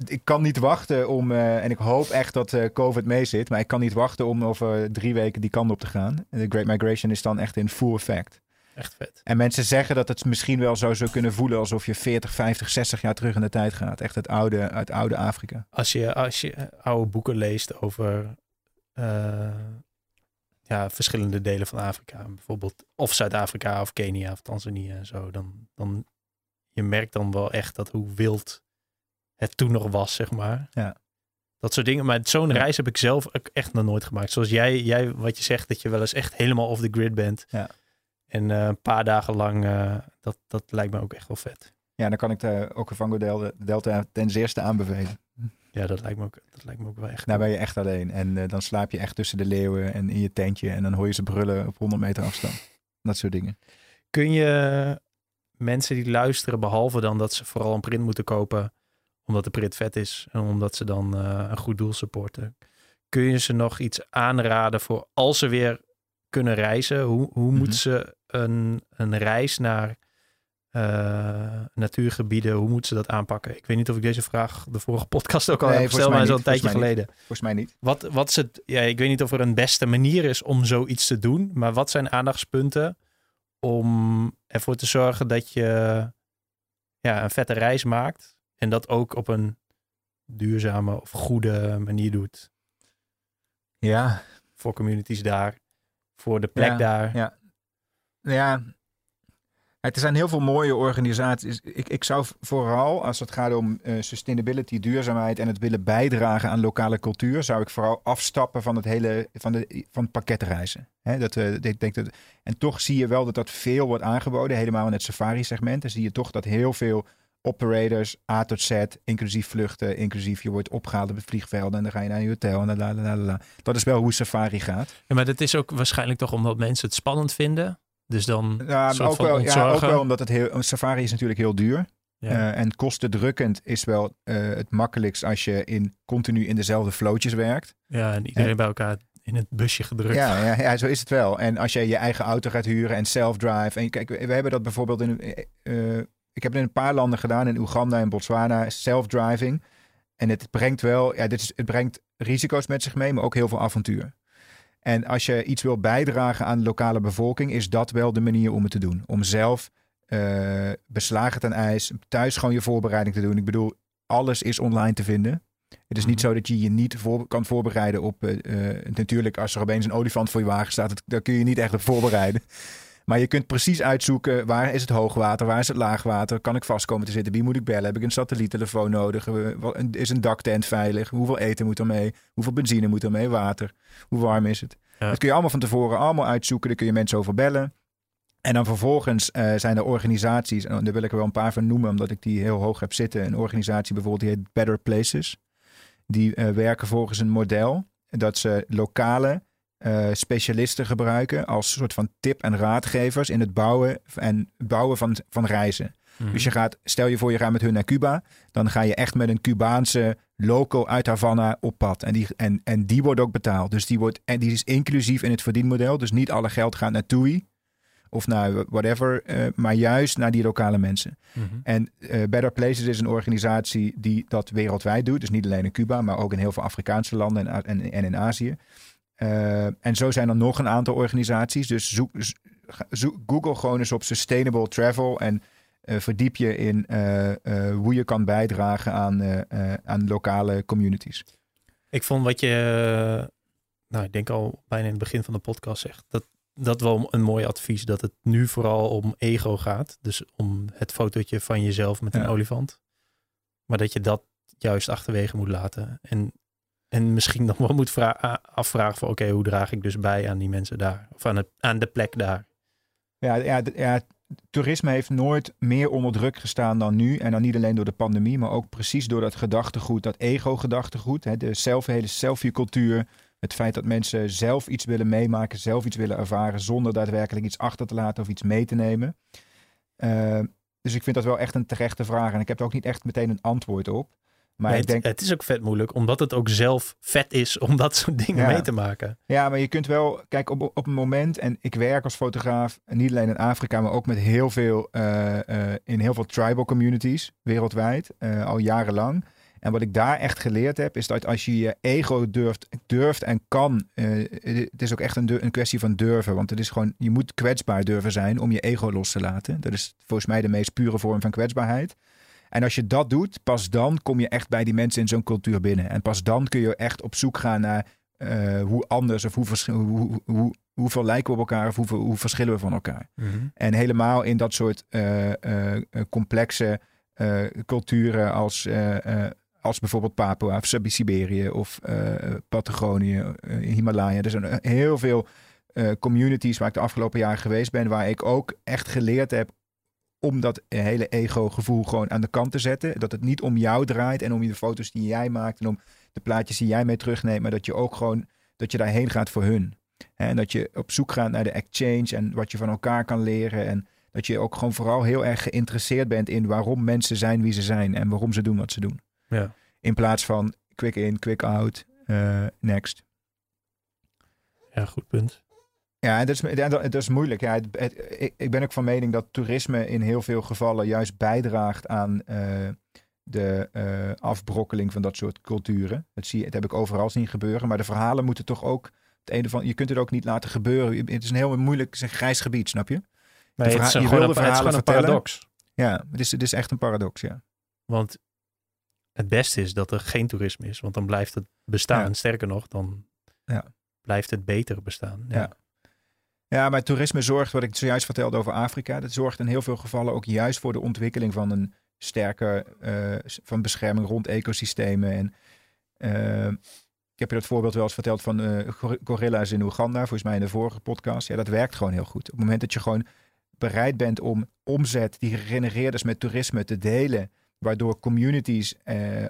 ik kan niet wachten om, uh, en ik hoop echt dat COVID mee zit, maar ik kan niet wachten om over drie weken die kant op te gaan. De Great Migration is dan echt in full effect. Echt vet. En mensen zeggen dat het misschien wel zo zou kunnen voelen alsof je 40, 50, 60 jaar terug in de tijd gaat. Echt het oude, het oude Afrika. Als je, als je oude boeken leest over ja, verschillende delen van Afrika, bijvoorbeeld of Zuid-Afrika of Kenia of Tanzania en zo, dan, dan je merkt dan wel echt dat hoe wild het toen nog was, zeg maar. Ja. Dat soort dingen. Maar zo'n reis heb ik zelf echt nog nooit gemaakt. Zoals jij, jij, wat je zegt, dat je wel eens echt helemaal off the grid bent. Ja. En uh, een paar dagen lang, uh, dat, dat lijkt me ook echt wel vet. Ja, dan kan ik de Okavango Delta ten zeerste aanbevelen. Ja, dat lijkt me ook, dat lijkt me ook wel echt. Daar ben je echt alleen. En uh, dan slaap je echt tussen de leeuwen en in je tentje. En dan hoor je ze brullen op 100 meter afstand. Dat soort dingen. Kun je mensen die luisteren, behalve dan dat ze vooral een print moeten kopen, omdat de print vet is en omdat ze dan een goed doel supporten, kun je ze nog iets aanraden voor als ze weer kunnen reizen? Hoe, hoe mm moeten ze een, een reis naar natuurgebieden, hoe moeten ze dat aanpakken? Ik weet niet of ik deze vraag de vorige podcast ook al heb gesteld, maar zo'n tijdje geleden. Volgens mij niet. Wat, wat is het, ja, ik weet niet of er een beste manier is om zoiets te doen, maar wat zijn aandachtspunten om ervoor te zorgen dat je ja, een vette reis maakt en dat ook op een duurzame of goede manier doet? Ja. Voor communities daar voor de plek daar. Ja. ja, Er zijn heel veel mooie organisaties. Ik, ik zou vooral, als het gaat om uh, sustainability, duurzaamheid en het willen bijdragen aan lokale cultuur, zou ik vooral afstappen van het hele van de, van pakketreizen. Dat, uh, ik denk dat, en toch zie je wel dat dat veel wordt aangeboden, helemaal in het safari-segment. Dan zie je toch dat heel veel operators, A tot Z, inclusief vluchten, inclusief je wordt opgehaald op het vliegveld en dan ga je naar je hotel en. Dat is wel hoe safari gaat. Ja, maar dat is ook waarschijnlijk toch omdat mensen het spannend vinden. Dus dan ja, ook wel, ja, ook wel omdat het heel, een safari is natuurlijk heel duur. Ja. Uh, en kostendrukkend is wel uh, het makkelijkst als je in, continu in dezelfde flootjes werkt. Ja, en iedereen en, bij elkaar in het busje gedrukt. Ja, ja, ja, zo is het wel. En als je je eigen auto gaat huren en self-drive. En kijk, we hebben dat bijvoorbeeld in. Uh, ik heb het in een paar landen gedaan, in Oeganda en Botswana, self-driving. En het brengt wel, ja, dit is, het brengt risico's met zich mee, maar ook heel veel avontuur. En als je iets wil bijdragen aan de lokale bevolking, is dat wel de manier om het te doen. Om zelf uh, beslagen ten ijs, thuis gewoon je voorbereiding te doen. Ik bedoel, alles is online te vinden. Het is niet mhm. zo dat je je niet voor, kan voorbereiden op. Uh, natuurlijk, als er opeens een olifant voor je wagen staat, daar kun je niet echt op voorbereiden. Maar je kunt precies uitzoeken waar is het hoogwater, waar is het laagwater, kan ik vast komen te zitten, wie moet ik bellen, heb ik een satelliettelefoon nodig, is een daktent veilig, hoeveel eten moet er mee, hoeveel benzine moet er mee, water, hoe warm is het. Dat kun je allemaal van tevoren allemaal uitzoeken, daar kun je mensen over bellen. En dan vervolgens uh, zijn er organisaties, en daar wil ik er wel een paar van noemen, omdat ik die heel hoog heb zitten. Een organisatie bijvoorbeeld die heet Better Places. Die uh, werken volgens een model dat ze lokale uh, specialisten gebruiken als soort van tip- en raadgevers in het bouwen en bouwen van, van reizen. Mhm. Dus je gaat, stel je voor je gaat met hun naar Cuba, dan ga je echt met een Cubaanse local uit Havana op pad. En die, en, en die wordt ook betaald. Dus die, wordt, en die is inclusief in het verdienmodel. Dus niet alle geld gaat naar TUI of naar whatever, uh, maar juist naar die lokale mensen. Mhm. En uh, Better Places is een organisatie die dat wereldwijd doet. Dus niet alleen in Cuba, maar ook in heel veel Afrikaanse landen en, en, en in Azië. Uh, en zo zijn er nog een aantal organisaties. Dus zoek, zoek Google gewoon eens op sustainable travel en uh, verdiep je in uh, hoe je kan bijdragen aan, aan lokale communities. Ik vond wat je, nou ik denk al bijna in het begin van de podcast zegt, dat dat wel een mooi advies. Dat het nu vooral om ego gaat. Dus om het fotootje van jezelf met een olifant. Maar dat je dat juist achterwege moet laten. En en misschien nog wel moet afvragen van oké, hoe draag ik dus bij aan die mensen daar? Of aan, het, aan de plek daar? Ja, ja, ja, toerisme heeft nooit meer onder druk gestaan dan nu. En dan niet alleen door de pandemie, maar ook precies door dat gedachtegoed, dat ego-gedachtegoed. De zelf, hele selfie-cultuur. Het feit dat mensen zelf iets willen meemaken, zelf iets willen ervaren, zonder daadwerkelijk iets achter te laten of iets mee te nemen. Uh, dus ik vind dat wel echt een terechte vraag. En ik heb er ook niet echt meteen een antwoord op. Maar ik denk... het, is ook vet moeilijk, omdat het ook zelf vet is om dat soort dingen mee te maken. Ja, maar je kunt wel, kijk, op, op een moment, en ik werk als fotograaf, niet alleen in Afrika, maar ook met heel veel, uh, uh, in heel veel tribal communities wereldwijd, uh, al jarenlang. En wat ik daar echt geleerd heb, is dat als je je ego durft, durft en kan, het is ook echt een, een kwestie van durven. Want het is gewoon, je moet kwetsbaar durven zijn om je ego los te laten. Dat is volgens mij de meest pure vorm van kwetsbaarheid. En als je dat doet, pas dan kom je echt bij die mensen in zo'n cultuur binnen. En pas dan kun je echt op zoek gaan naar uh, hoe anders of hoe, hoe, hoe, hoeveel lijken we op elkaar of hoeveel, hoe verschillen we van elkaar. Mm -hmm. En helemaal in dat soort uh, uh, complexe culturen als, als bijvoorbeeld Papua of Siberië of Patagonië, Himalaya. Er zijn heel veel communities waar ik de afgelopen jaren geweest ben, waar ik ook echt geleerd heb om dat hele ego-gevoel gewoon aan de kant te zetten. Dat het niet om jou draait en om de foto's die jij maakt en om de plaatjes die jij mee terugneemt, maar dat je ook gewoon dat je daarheen gaat voor hun. En dat je op zoek gaat naar de exchange en wat je van elkaar kan leren. En dat je ook gewoon vooral heel erg geïnteresseerd bent in waarom mensen zijn wie ze zijn en waarom ze doen wat ze doen. Ja. In plaats van quick in, quick out, uh, next. Ja, goed punt. Ja, dat is, dat is moeilijk. Ja, ik, ik, ben ook van mening dat toerisme in heel veel gevallen juist bijdraagt aan uh, de uh, afbrokkeling van dat soort culturen. Dat, zie, dat heb ik overal zien gebeuren. Maar de verhalen moeten toch ook. Het ene van, je kunt het ook niet laten gebeuren. Het is een heel moeilijk, het is een grijs gebied, snap je? Maar het is, je wil de verhalen een paradox. Ja, het is, het is echt een paradox, ja. Want het beste is dat er geen toerisme is, want dan blijft het bestaan. Sterker nog, dan ja. blijft het beter bestaan. ja. ja. Ja, maar toerisme zorgt, wat ik zojuist vertelde over Afrika, dat zorgt in heel veel gevallen ook juist voor de ontwikkeling van een sterke uh, van bescherming rond ecosystemen. En uh, ik heb je dat voorbeeld wel eens verteld van uh, gorilla's in Oeganda, volgens mij in de vorige podcast. Ja, dat werkt gewoon heel goed. Op het moment dat je gewoon bereid bent om omzet die gegenereerd is met toerisme te delen, waardoor communities,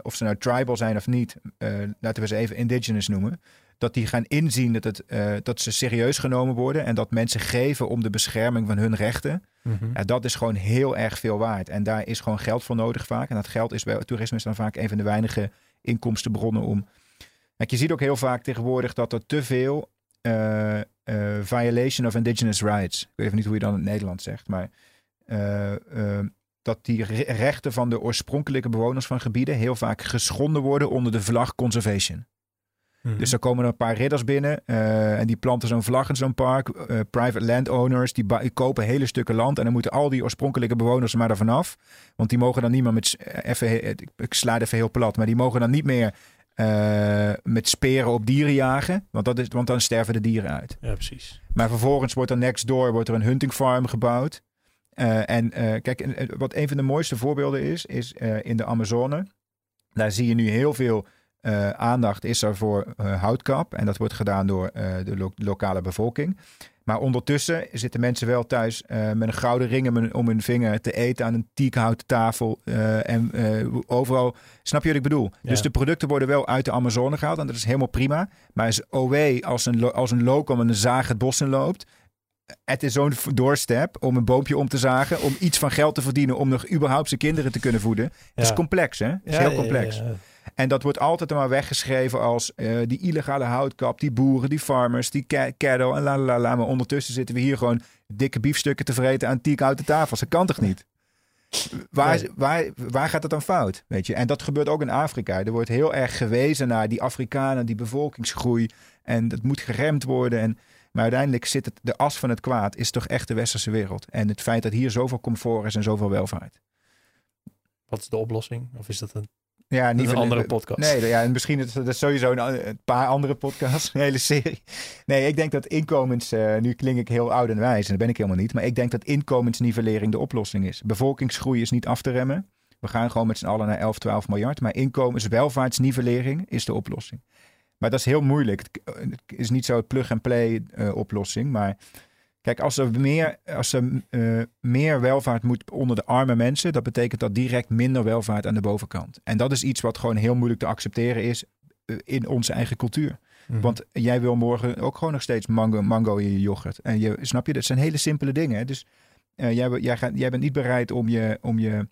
of ze nou tribal zijn of niet, laten we ze even indigenous noemen, dat die gaan inzien dat, het, uh, dat ze serieus genomen worden en dat mensen geven om de bescherming van hun rechten. Mm dat is gewoon heel erg veel waard. En daar is gewoon geld voor nodig vaak. En dat geld is bij toerisme is dan vaak een van de weinige inkomstenbronnen om. Kijk, je ziet ook heel vaak tegenwoordig dat er te veel uh, uh, violation of indigenous rights. Ik weet even niet hoe je dan in het Nederlands zegt, maar dat die rechten van de oorspronkelijke bewoners van gebieden heel vaak geschonden worden onder de vlag conservation. Mhm. Dus er komen er een paar ridders binnen uh, en die planten zo'n vlag in zo'n park. Uh, private landowners, die, die, kopen hele stukken land en dan moeten al die oorspronkelijke bewoners er maar ervan af. Want die mogen dan niet meer met, eh, even, ik sla even heel plat, maar die mogen dan niet meer uh, met speren op dieren jagen. Want, dat is, want dan sterven de dieren uit. Ja, precies. Maar vervolgens wordt er next door wordt er een hunting farm gebouwd. Uh, en uh, kijk, wat een van de mooiste voorbeelden is, is in de Amazone. Daar zie je nu heel veel uh, aandacht is er voor uh, houtkap. En dat wordt gedaan door uh, de lo lokale bevolking. Maar ondertussen zitten mensen wel thuis met een gouden ring om hun vinger te eten aan een teakhouten tafel. en overal, snap je wat ik bedoel? Dus de producten worden wel uit de Amazone gehaald en dat is helemaal prima. Maar is OW als een, als een een zaag het bos in loopt, het is zo'n doorstep om een boompje om te zagen, om iets van geld te verdienen, om nog überhaupt zijn kinderen te kunnen voeden. Het is complex, hè? Het is heel complex. En dat wordt altijd maar weggeschreven als uh, die illegale houtkap, die boeren, die farmers, die cattle en la la la. Maar ondertussen zitten we hier gewoon dikke biefstukken te vreten aan uit de tafels. Dat kan toch niet? Waar, waar, waar gaat het dan fout? Weet je? En dat gebeurt ook in Afrika. Er wordt heel erg gewezen naar die Afrikanen, die bevolkingsgroei. En dat moet geremd worden. En, maar uiteindelijk zit het, de as van het kwaad is toch echt de westerse wereld. En het feit dat hier zoveel comfort is en zoveel welvaart. Wat is de oplossing? Of is dat een ja, niet een andere podcast. Nee, ja, en misschien is dat sowieso een, een, paar andere podcasts, een hele serie. Nee, ik denk dat inkomens, uh, nu klink ik heel oud en wijs en dat ben ik helemaal niet, maar ik denk dat inkomensnivellering de oplossing is. Bevolkingsgroei is niet af te remmen. We gaan gewoon met z'n allen naar 11, 12 miljard, maar inkomenswelvaartsnivellering is de oplossing. Maar dat is heel moeilijk. Het is niet zo het plug-and-play uh, oplossing, maar Kijk, als er meer, als er, uh, meer welvaart moet onder de arme mensen, dat betekent dat direct minder welvaart aan de bovenkant. En dat is iets wat gewoon heel moeilijk te accepteren is uh, in onze eigen cultuur. Mm. Want jij wil morgen ook gewoon nog steeds mango, mango in je yoghurt. En je, snap je, dat zijn hele simpele dingen. Dus uh, jij, jij, gaat, jij bent niet bereid om je, om je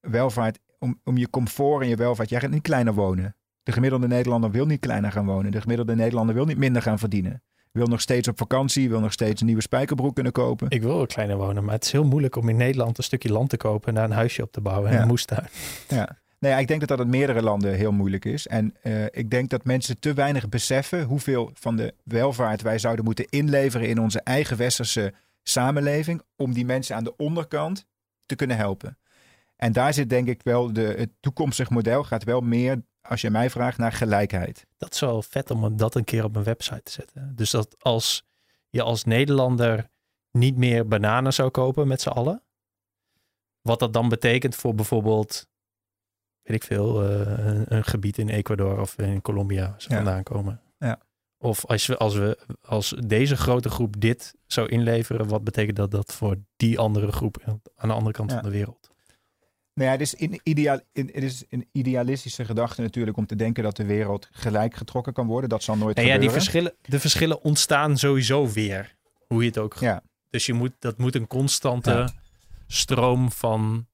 welvaart, om, om je comfort en je welvaart, jij gaat niet kleiner wonen. De gemiddelde Nederlander wil niet kleiner gaan wonen. De gemiddelde Nederlander wil niet minder gaan verdienen wil nog steeds op vakantie, wil nog steeds een nieuwe spijkerbroek kunnen kopen. Ik wil wel kleiner wonen, maar het is heel moeilijk om in Nederland een stukje land te kopen en daar een huisje op te bouwen en ja. een moestuin. Ja. Nee, ik denk dat dat in meerdere landen heel moeilijk is. En uh, ik denk dat mensen te weinig beseffen hoeveel van de welvaart wij zouden moeten inleveren in onze eigen westerse samenleving. Om die mensen aan de onderkant te kunnen helpen. En daar zit denk ik wel de, het toekomstig model gaat wel meer als je mij vraagt, naar gelijkheid. Dat is wel vet om dat een keer op een website te zetten. Dus dat als je als Nederlander niet meer bananen zou kopen met z'n allen. Wat dat dan betekent voor bijvoorbeeld, weet ik veel, uh, een, een, gebied in Ecuador of in Colombia ze ja. vandaan komen. Ja. Of als we, als we als deze grote groep dit zou inleveren, wat betekent dat dat voor die andere groep aan de andere kant ja. van de wereld? Nou ja, het is, in ideaal, in, het is een idealistische gedachte natuurlijk om te denken dat de wereld gelijk getrokken kan worden. Dat zal nooit nou gebeuren. Ja, die verschillen, de verschillen ontstaan sowieso weer. Hoe je het ook... Ja. Dus je moet, dat moet een constante ja. stroom van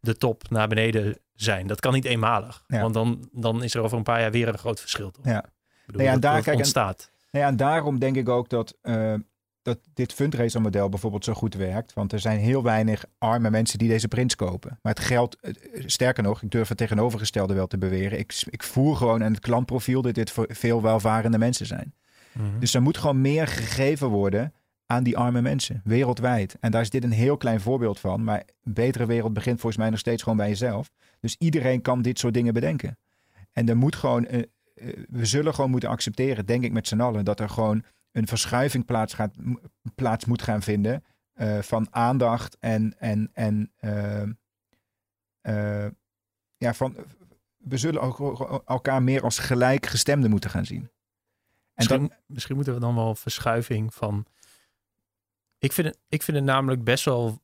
de top naar beneden zijn. Dat kan niet eenmalig. Ja. Want dan, dan is er over een paar jaar weer een groot verschil. Toch? Ja. Bedoel, nou ja, daar, kijk, ontstaat. En, nou ja, en daarom denk ik ook dat... Uh, dat dit fundraiser model bijvoorbeeld zo goed werkt. Want er zijn heel weinig arme mensen die deze prints kopen. Maar het geld, sterker nog, ik durf het tegenovergestelde wel te beweren. Ik, ik voer gewoon aan het klantprofiel dat dit voor veel welvarende mensen zijn. Mm -hmm. Dus er moet gewoon meer gegeven worden aan die arme mensen, wereldwijd. En daar is dit een heel klein voorbeeld van. Maar een betere wereld begint volgens mij nog steeds gewoon bij jezelf. Dus iedereen kan dit soort dingen bedenken. En er moet gewoon, uh, uh, we zullen gewoon moeten accepteren, denk ik met z'n allen, dat er gewoon een verschuiving plaats, gaat, plaats moet gaan vinden van aandacht en, en, en ja, van, we zullen elkaar meer als gelijkgestemden moeten gaan zien. En misschien, dan, misschien moeten we dan wel verschuiving van. Ik vind het, ik vind het namelijk best wel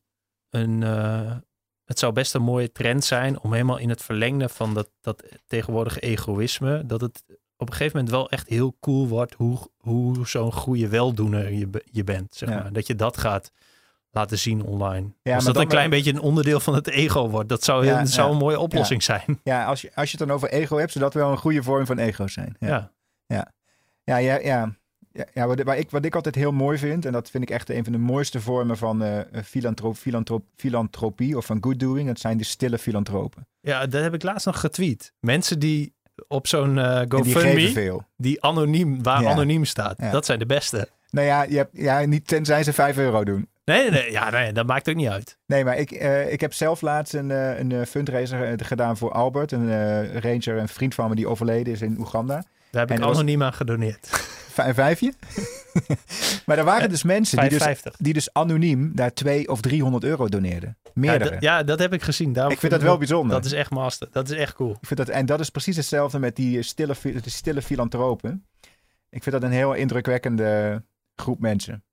een. Uh, het zou best een mooie trend zijn om helemaal in het verlengde van dat, dat tegenwoordige egoïsme. Dat het op een gegeven moment wel echt heel cool wordt hoe, hoe zo'n goede weldoener je, je bent. Zeg maar. Dat je dat gaat laten zien online. Ja, als dat een klein beetje een onderdeel van het ego wordt. Dat zou, ja, zou een mooie oplossing zijn. Ja, als je, als je het dan over ego hebt, zou dat wel een goede vorm van ego zijn. Ja. Ja, ja, ja, ja. ja, wat, ik, wat ik altijd heel mooi vind, en dat vind ik echt een van de mooiste vormen van uh, filantroop, filantroop, filantropie of van good doing, dat zijn de stille filantropen. Ja, dat heb ik laatst nog getweet. Mensen die op zo'n uh, GoFundMe, die, anoniem, waar anoniem staat, dat zijn de beste. Nou ja, je hebt, ja, niet tenzij ze 5 euro doen. Nee, nee, ja, nee, dat maakt ook niet uit. Nee, maar ik, uh, ik heb zelf laatst een, uh, een fundraiser gedaan voor Albert, een ranger, een vriend van me die overleden is in Oeganda. Daar heb ik anoniem aan gedoneerd. Een vijfje? maar er waren dus mensen die dus, die dus anoniem daar twee of 300 euro doneerden. Meerdere. Ja, ja, dat heb ik gezien. Daarom ik vind dat wel bijzonder. Dat is echt master. Dat is echt cool. Ik vind dat, en dat is precies hetzelfde met die stille, de stille filantropen. Ik vind dat een heel indrukwekkende groep mensen.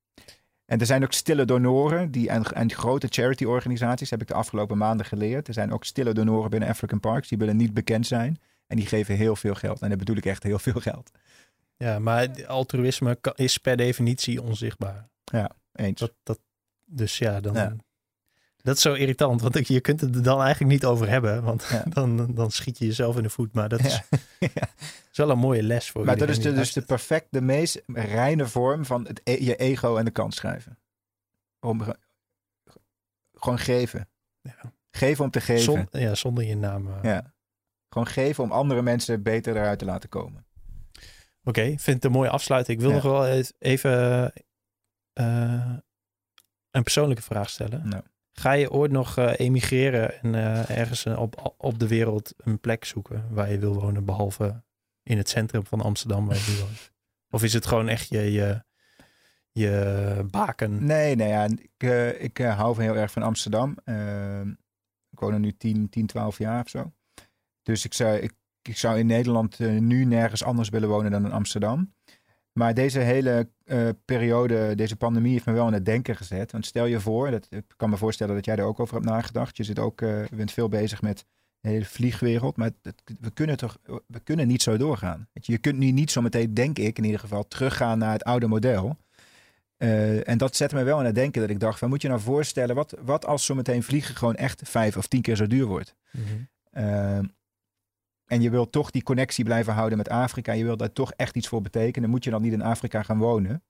En er zijn ook stille donoren die aan, grote charity-organisaties, heb ik de afgelopen maanden geleerd. Er zijn ook stille donoren binnen African Parks, die willen niet bekend zijn. En die geven heel veel geld. En dat bedoel ik echt heel veel geld. Ja, maar altruïsme is per definitie onzichtbaar. Ja, eens. Dat, dat, dus ja, dan, dat is zo irritant. Want je kunt het er dan eigenlijk niet over hebben. Want dan, dan schiet je jezelf in de voet. Maar dat is, ja. is wel een mooie les voor Maar dat is de, dus de perfect, de meest reine vorm van het, e-, je ego aan de kant schrijven. Om, gewoon geven. Ja. Geven om te geven. ja, zonder je naam. Uh... Ja. Gewoon geven om andere mensen beter eruit te laten komen. Oké, okay, vind het een mooie afsluiting. Ik wil nog wel even uh, een persoonlijke vraag stellen. Ga je ooit nog uh, emigreren en uh, ergens op, op de wereld een plek zoeken waar je wil wonen, behalve in het centrum van Amsterdam waar je nu woont? Of is het gewoon echt je, je, je baken? Nee, nee ja, ik, ik hou heel erg van Amsterdam. Ehm, ik woon er nu 10, 10, 12 jaar of zo. Dus ik zou, ik, ik zou in Nederland nu nergens anders willen wonen dan in Amsterdam. Maar deze hele uh, periode, deze pandemie heeft me wel in het denken gezet. Want stel je voor, dat, ik kan me voorstellen dat jij er ook over hebt nagedacht. Je zit ook, uh, bent veel bezig met de hele vliegwereld. Maar we kunnen toch, we kunnen niet zo doorgaan. je, kunt nu niet zo meteen, denk ik in ieder geval, teruggaan naar het oude model. Uh, en dat zette me wel in het denken dat ik dacht, van, moet je nou voorstellen, wat, wat als zo meteen vliegen gewoon echt vijf of tien keer zo duur wordt? Mm en je wilt toch die connectie blijven houden met Afrika. Je wilt daar toch echt iets voor betekenen. Dan moet je dan niet in Afrika gaan wonen.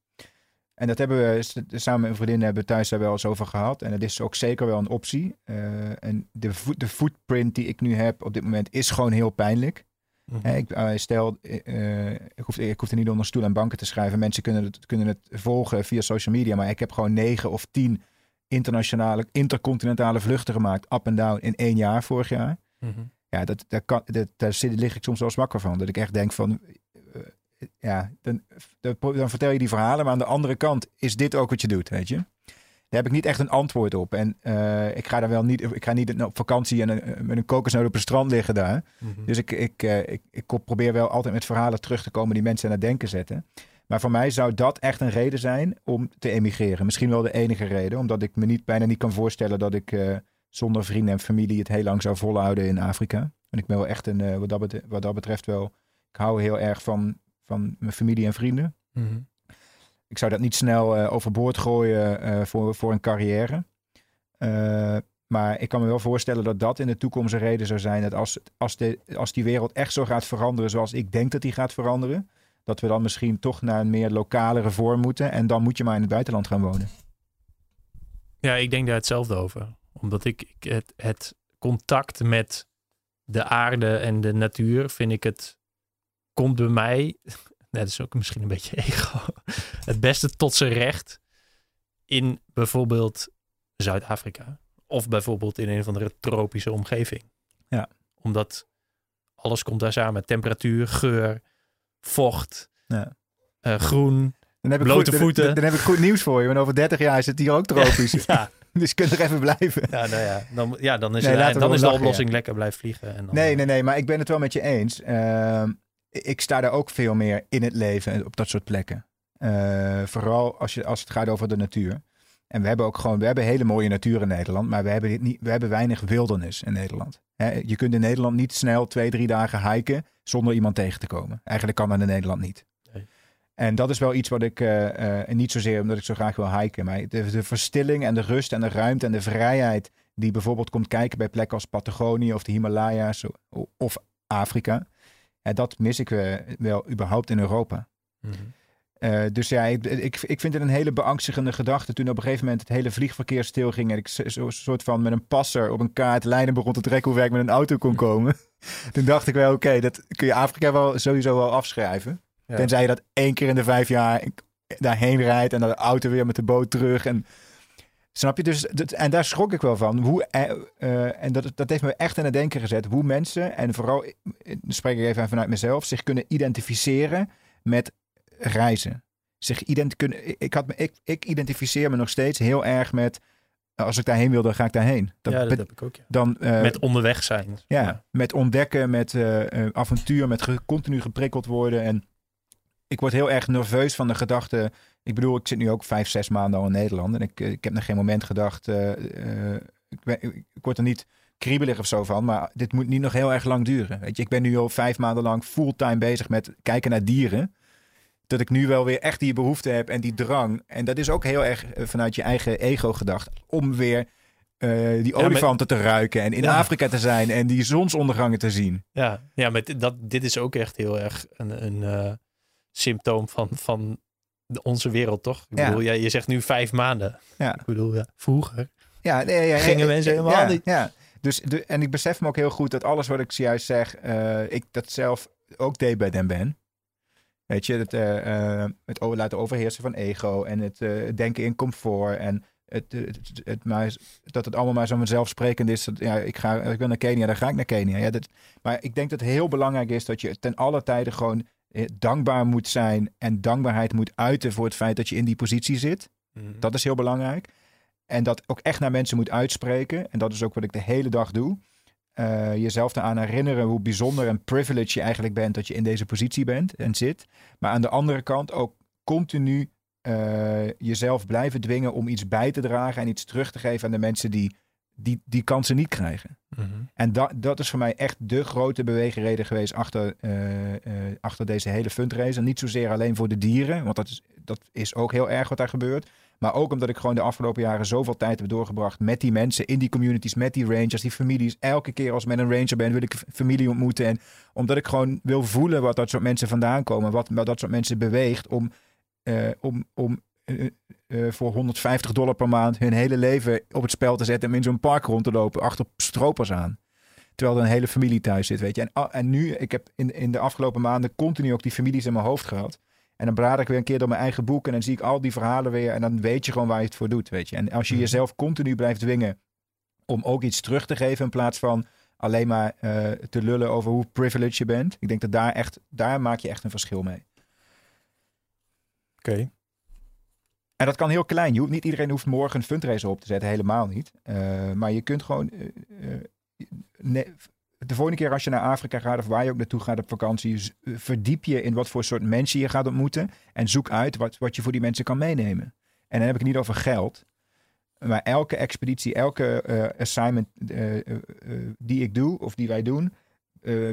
En dat hebben we samen met een vriendin hebben thuis daar wel eens over gehad. En dat is ook zeker wel een optie. Uh, en de, de footprint die ik nu heb op dit moment is gewoon heel pijnlijk. Mm ik, uh, stel, uh, ik, hoef, ik hoef er niet onder stoel en banken te schrijven. Mensen kunnen het, kunnen het volgen via social media. Maar ik heb gewoon negen of tien internationale, intercontinentale vluchten gemaakt. Up en down in één jaar vorig jaar. Mm ja, dat, daar, kan, dat, daar lig ik soms wel zwakker van. Dat ik echt denk van, uh, ja, dan, dan, vertel je die verhalen, maar aan de andere kant is dit ook wat je doet, weet je. Daar heb ik niet echt een antwoord op. En uh, ik ga daar wel niet, ik ga niet op vakantie en een, met een kokosnoot op het strand liggen daar. Mhm. Dus ik, ik, uh, ik, ik probeer wel altijd met verhalen terug te komen die mensen aan het denken zetten. Maar voor mij zou dat echt een reden zijn om te emigreren. Misschien wel de enige reden, omdat ik me niet, bijna niet kan voorstellen dat ik zonder vrienden en familie het heel lang zou volhouden in Afrika. En ik ben wel echt een, uh, wat, dat betreft, wat dat betreft wel, ik hou heel erg van, van mijn familie en vrienden. Mhm. Ik zou dat niet snel uh, overboord gooien uh, voor, voor een carrière. maar ik kan me wel voorstellen dat dat in de toekomst een reden zou zijn dat als, als, de, als die wereld echt zo gaat veranderen zoals ik denk dat die gaat veranderen, dat we dan misschien toch naar een meer lokale vorm moeten en dan moet je maar in het buitenland gaan wonen. Ja, ik denk daar hetzelfde over omdat ik, ik het, het contact met de aarde en de natuur vind ik het komt bij mij, dat is ook misschien een beetje ego, het beste tot zijn recht in bijvoorbeeld Zuid-Afrika of bijvoorbeeld in een of andere tropische omgeving. Ja. Omdat alles komt daar samen. Temperatuur, geur, vocht, ja. uh, groen. Dan heb ik Blote goed, voeten. Dan, dan heb ik goed nieuws voor je, want over 30 jaar is het hier ook tropisch. Ja, Dus je kunt er even blijven. ja, nou ja, dan, ja, dan is, Nee, we dan is de oplossing lekker blijven vliegen. En dan, Nee, nee, nee, maar ik ben het wel met je eens. Ehm, ik sta daar ook veel meer in het leven op dat soort plekken. Eh, vooral als, je, als het gaat over de natuur. En we hebben ook gewoon, we hebben hele mooie natuur in Nederland, maar we hebben, dit niet, we hebben weinig wildernis in Nederland. Je kunt in Nederland niet snel twee, drie dagen hiken zonder iemand tegen te komen. Eigenlijk kan dat in Nederland niet. En dat is wel iets wat ik, eh, eh, en niet zozeer omdat ik zo graag wil hiken, maar de, de verstilling en de rust en de ruimte en de vrijheid die bijvoorbeeld komt kijken bij plekken als Patagonië of de Himalaya's of Afrika. Ja, dat mis ik eh, wel überhaupt in Europa. Mhm. Dus ja, ik, ik, ik vind het een hele beangstigende gedachte toen op een gegeven moment het hele vliegverkeer stilging en ik zo- zo'n soort van met een passer op een kaart lijnen begon te trekken hoe ver ik met een auto kon komen. toen dacht ik wel, oké, dat kun je Afrika wel sowieso wel afschrijven. Ja. Tenzij je dat één keer in de vijf jaar daarheen rijdt en dan de auto weer met de boot terug. En, snap je? Dus, dat, en daar schrok ik wel van. Hoe, eh, eh, en dat, dat heeft me echt aan het denken gezet. Hoe mensen, en vooral, eh, dan spreek ik even vanuit mezelf, zich kunnen identificeren met reizen. Zich ident kunnen, ik, had me, ik, ik identificeer me nog steeds heel erg met, als ik daarheen wil, dan ga ik daarheen. Dat ja, dat bet- heb ik ook. Ja. dan, Met onderweg zijn. ja, met ontdekken, met avontuur, met ge- continu geprikkeld worden. En ik word heel erg nerveus van de gedachte. Ik bedoel, ik zit nu ook vijf, zes maanden al in Nederland. En ik, eh, ik heb nog geen moment gedacht. eh, eh, ik, ben, ik, word er niet kriebelig of zo van. Maar dit moet niet nog heel erg lang duren. Weet je, ik ben nu al vijf maanden lang fulltime bezig met kijken naar dieren. Dat ik nu wel weer echt die behoefte heb en die drang. En dat is ook heel erg vanuit je eigen ego gedacht. Om weer die maar- olifanten te ruiken en in Ja. Afrika te zijn en die zonsondergangen te zien. Ja, ja met dat, dit is ook echt heel erg een, een symptoom van, van onze wereld, toch? Ik Ja. bedoel, je zegt nu vijf maanden. Ja. Ik bedoel, ja, vroeger. Ja, nee, ja, Gingen mensen helemaal niet. Ja, dus de, en ik besef me ook heel goed dat alles wat ik zojuist zeg, eh, ik dat zelf ook deed bij Den Ben. Weet je, het, eh, eh, het over- laten overheersen van ego en het denken in comfort en het, het, het, het maar, dat het allemaal maar zo vanzelfsprekend is. Dat, ja, ik, ga, ik wil naar Kenia, dan ga ik naar Kenia. Ja, dat, maar ik denk dat het heel belangrijk is dat je ten alle tijde gewoon dankbaar moet zijn en dankbaarheid moet uiten voor het feit dat je in die positie zit. Mhm. Dat is heel belangrijk. En dat ook echt naar mensen moet uitspreken. En dat is ook wat ik de hele dag doe. Eh, jezelf eraan herinneren hoe bijzonder en privileged je eigenlijk bent dat je in deze positie bent en zit. Maar aan de andere kant ook continu eh, jezelf blijven dwingen om iets bij te dragen en iets terug te geven aan de mensen die die, die kansen niet krijgen. Mhm. En dat, dat is voor mij echt de grote beweegreden geweest achter, eh, eh, achter deze hele fundraiser. Niet zozeer alleen voor de dieren, want dat is, dat is ook heel erg wat daar gebeurt. Maar ook omdat ik gewoon de afgelopen jaren zoveel tijd heb doorgebracht met die mensen in die communities, met die rangers, die families. Elke keer als ik met een ranger ben, wil ik familie ontmoeten. En omdat ik gewoon wil voelen wat dat soort mensen vandaan komen, wat, wat dat soort mensen beweegt om, eh, om, om voor 150 dollar per maand hun hele leven op het spel te zetten om in zo'n park rond te lopen achter stropers aan. Terwijl er een hele familie thuis zit, weet je. En, ah, en nu, ik heb in, in de afgelopen maanden continu ook die families in mijn hoofd gehad. En dan blader ik weer een keer door mijn eigen boek en dan zie ik al die verhalen weer. En dan weet je gewoon waar je het voor doet, weet je. En als je Mhm. jezelf continu blijft dwingen om ook iets terug te geven in plaats van alleen maar eh, te lullen over hoe privileged je bent. Ik denk dat daar echt, daar maak je echt een verschil mee. Oké. En dat kan heel klein. Je hoeft, niet iedereen hoeft morgen een fundraiser op te zetten, helemaal niet. Eh, maar je kunt gewoon. eh, eh, de volgende keer als je naar Afrika gaat of waar je ook naartoe gaat op vakantie, verdiep je in wat voor soort mensen je gaat ontmoeten. En zoek uit wat, wat je voor die mensen kan meenemen. En dan heb ik het niet over geld. Maar elke expeditie, elke assignment die ik doe of die wij doen,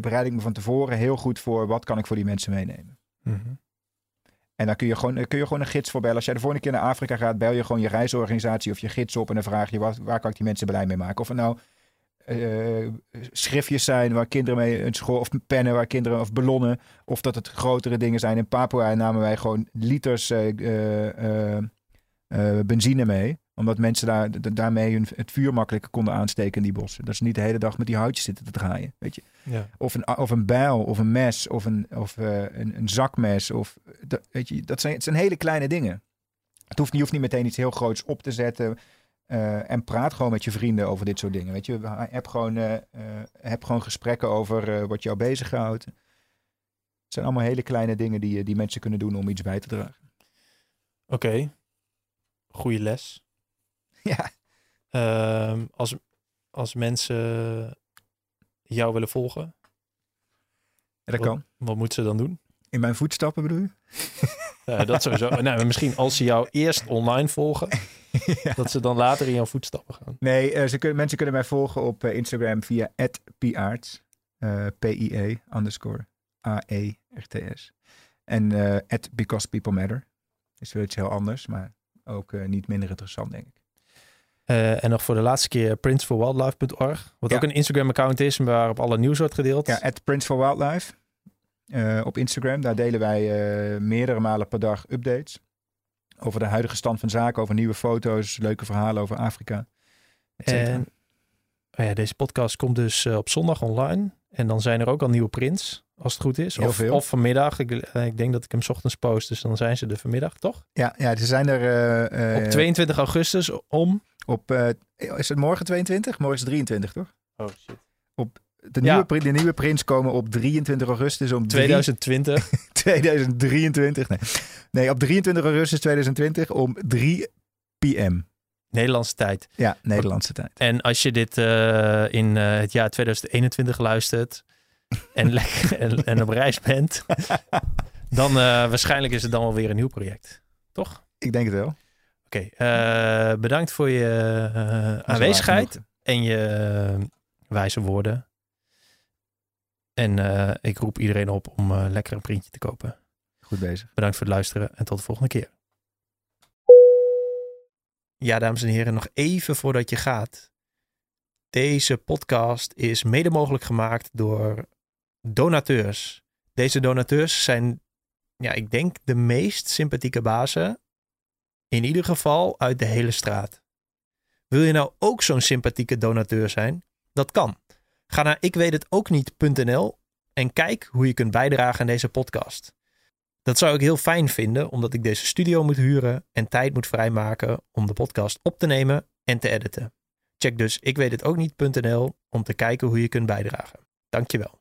bereid ik me van tevoren heel goed voor wat kan ik voor die mensen meenemen. Mhm. En dan kun je, gewoon, kun je gewoon een gids voor bellen. Als jij de volgende keer naar Afrika gaat, bel je gewoon je reisorganisatie of je gids op. En dan vraag je, wat, waar kan ik die mensen blij mee maken? Of het nou eh, schriftjes zijn waar kinderen mee een school... of pennen waar kinderen... of ballonnen. Of dat het grotere dingen zijn. In Papua namen wij gewoon liters eh, eh, benzine mee. Omdat mensen daar, daarmee hun, het vuur makkelijker konden aansteken in die bossen. Dat ze niet de hele dag met die houtjes zitten te draaien. Weet je? Ja. Of een, of een bijl, of een mes, of een, of, eh, een, een zakmes. Of, dat, weet je, dat zijn, het zijn hele kleine dingen. Het hoeft, je hoeft niet meteen iets heel groots op te zetten. eh, en praat gewoon met je vrienden over dit soort dingen. Weet je, heb gewoon, eh, heb gewoon gesprekken over wat jou bezighoudt. Het zijn allemaal hele kleine dingen die, die mensen kunnen doen om iets bij te dragen. Oké. Goede les. Ja. Ehm, als, als mensen jou willen volgen, Ja, dat wat, kan. wat moeten ze dan doen? In mijn voetstappen bedoel je? Ja, dat sowieso. nou, misschien als ze jou eerst online volgen, dat ze dan later in jouw voetstappen gaan. Nee, eh, ze kunnen, mensen kunnen mij volgen op eh, Instagram via @parts, eh P-I-E underscore A-E-R-T-S. En eh at because people matter. Is wel iets heel anders, maar ook eh, niet minder interessant, denk ik. Eh, en nog voor de laatste keer princeforwildlife.org, wat Ja. ook een Instagram-account is waarop alle nieuws wordt gedeeld. Ja, at Prince for Wildlife eh, op Instagram. Daar delen wij eh, meerdere malen per dag updates. Over de huidige stand van zaken, over nieuwe foto's, leuke verhalen over Afrika. En oh ja, deze podcast komt dus op zondag online. En dan zijn er ook al nieuwe prints, als het goed is. Heel of, veel. of vanmiddag. Ik, eh, ik denk dat ik hem 's ochtends post, dus dan zijn ze er vanmiddag, toch? Ja, ja, er zijn er... eh, eh, op 22 augustus om... op, eh, is het morgen 22? Morgen is 23, toch? Oh shit. De Ja. nieuwe, de nieuwe prints komen op 23 augustus om 3 2020. 2023. Nee. nee, op 23 augustus 2020 om 3 pm. Nederlandse tijd. Ja, Nederlandse tijd. En als je dit eh, in eh, het jaar 2021 luistert en, lekker, en, en op reis bent, dan eh, waarschijnlijk is het dan wel weer een nieuw project. Toch? Ik denk het wel. Oké, eh, bedankt voor je eh, aanwezigheid en je wijze woorden. En ik roep iedereen op om lekker een printje te kopen. Goed bezig. Bedankt voor het luisteren en tot de volgende keer. Ja, dames en heren, nog even voordat je gaat. Deze podcast is mede mogelijk gemaakt door donateurs. Deze donateurs zijn, ja, ik denk de meest sympathieke bazen. In ieder geval uit de hele straat. Wil je nou ook zo'n sympathieke donateur zijn? Dat kan. Ga naar ikweethetokniet.nl en kijk hoe je kunt bijdragen aan deze podcast. Dat zou ik heel fijn vinden, omdat ik deze studio moet huren en tijd moet vrijmaken om de podcast op te nemen en te editen. Check dus ikweethetokniet.nl om te kijken hoe je kunt bijdragen. Dankjewel.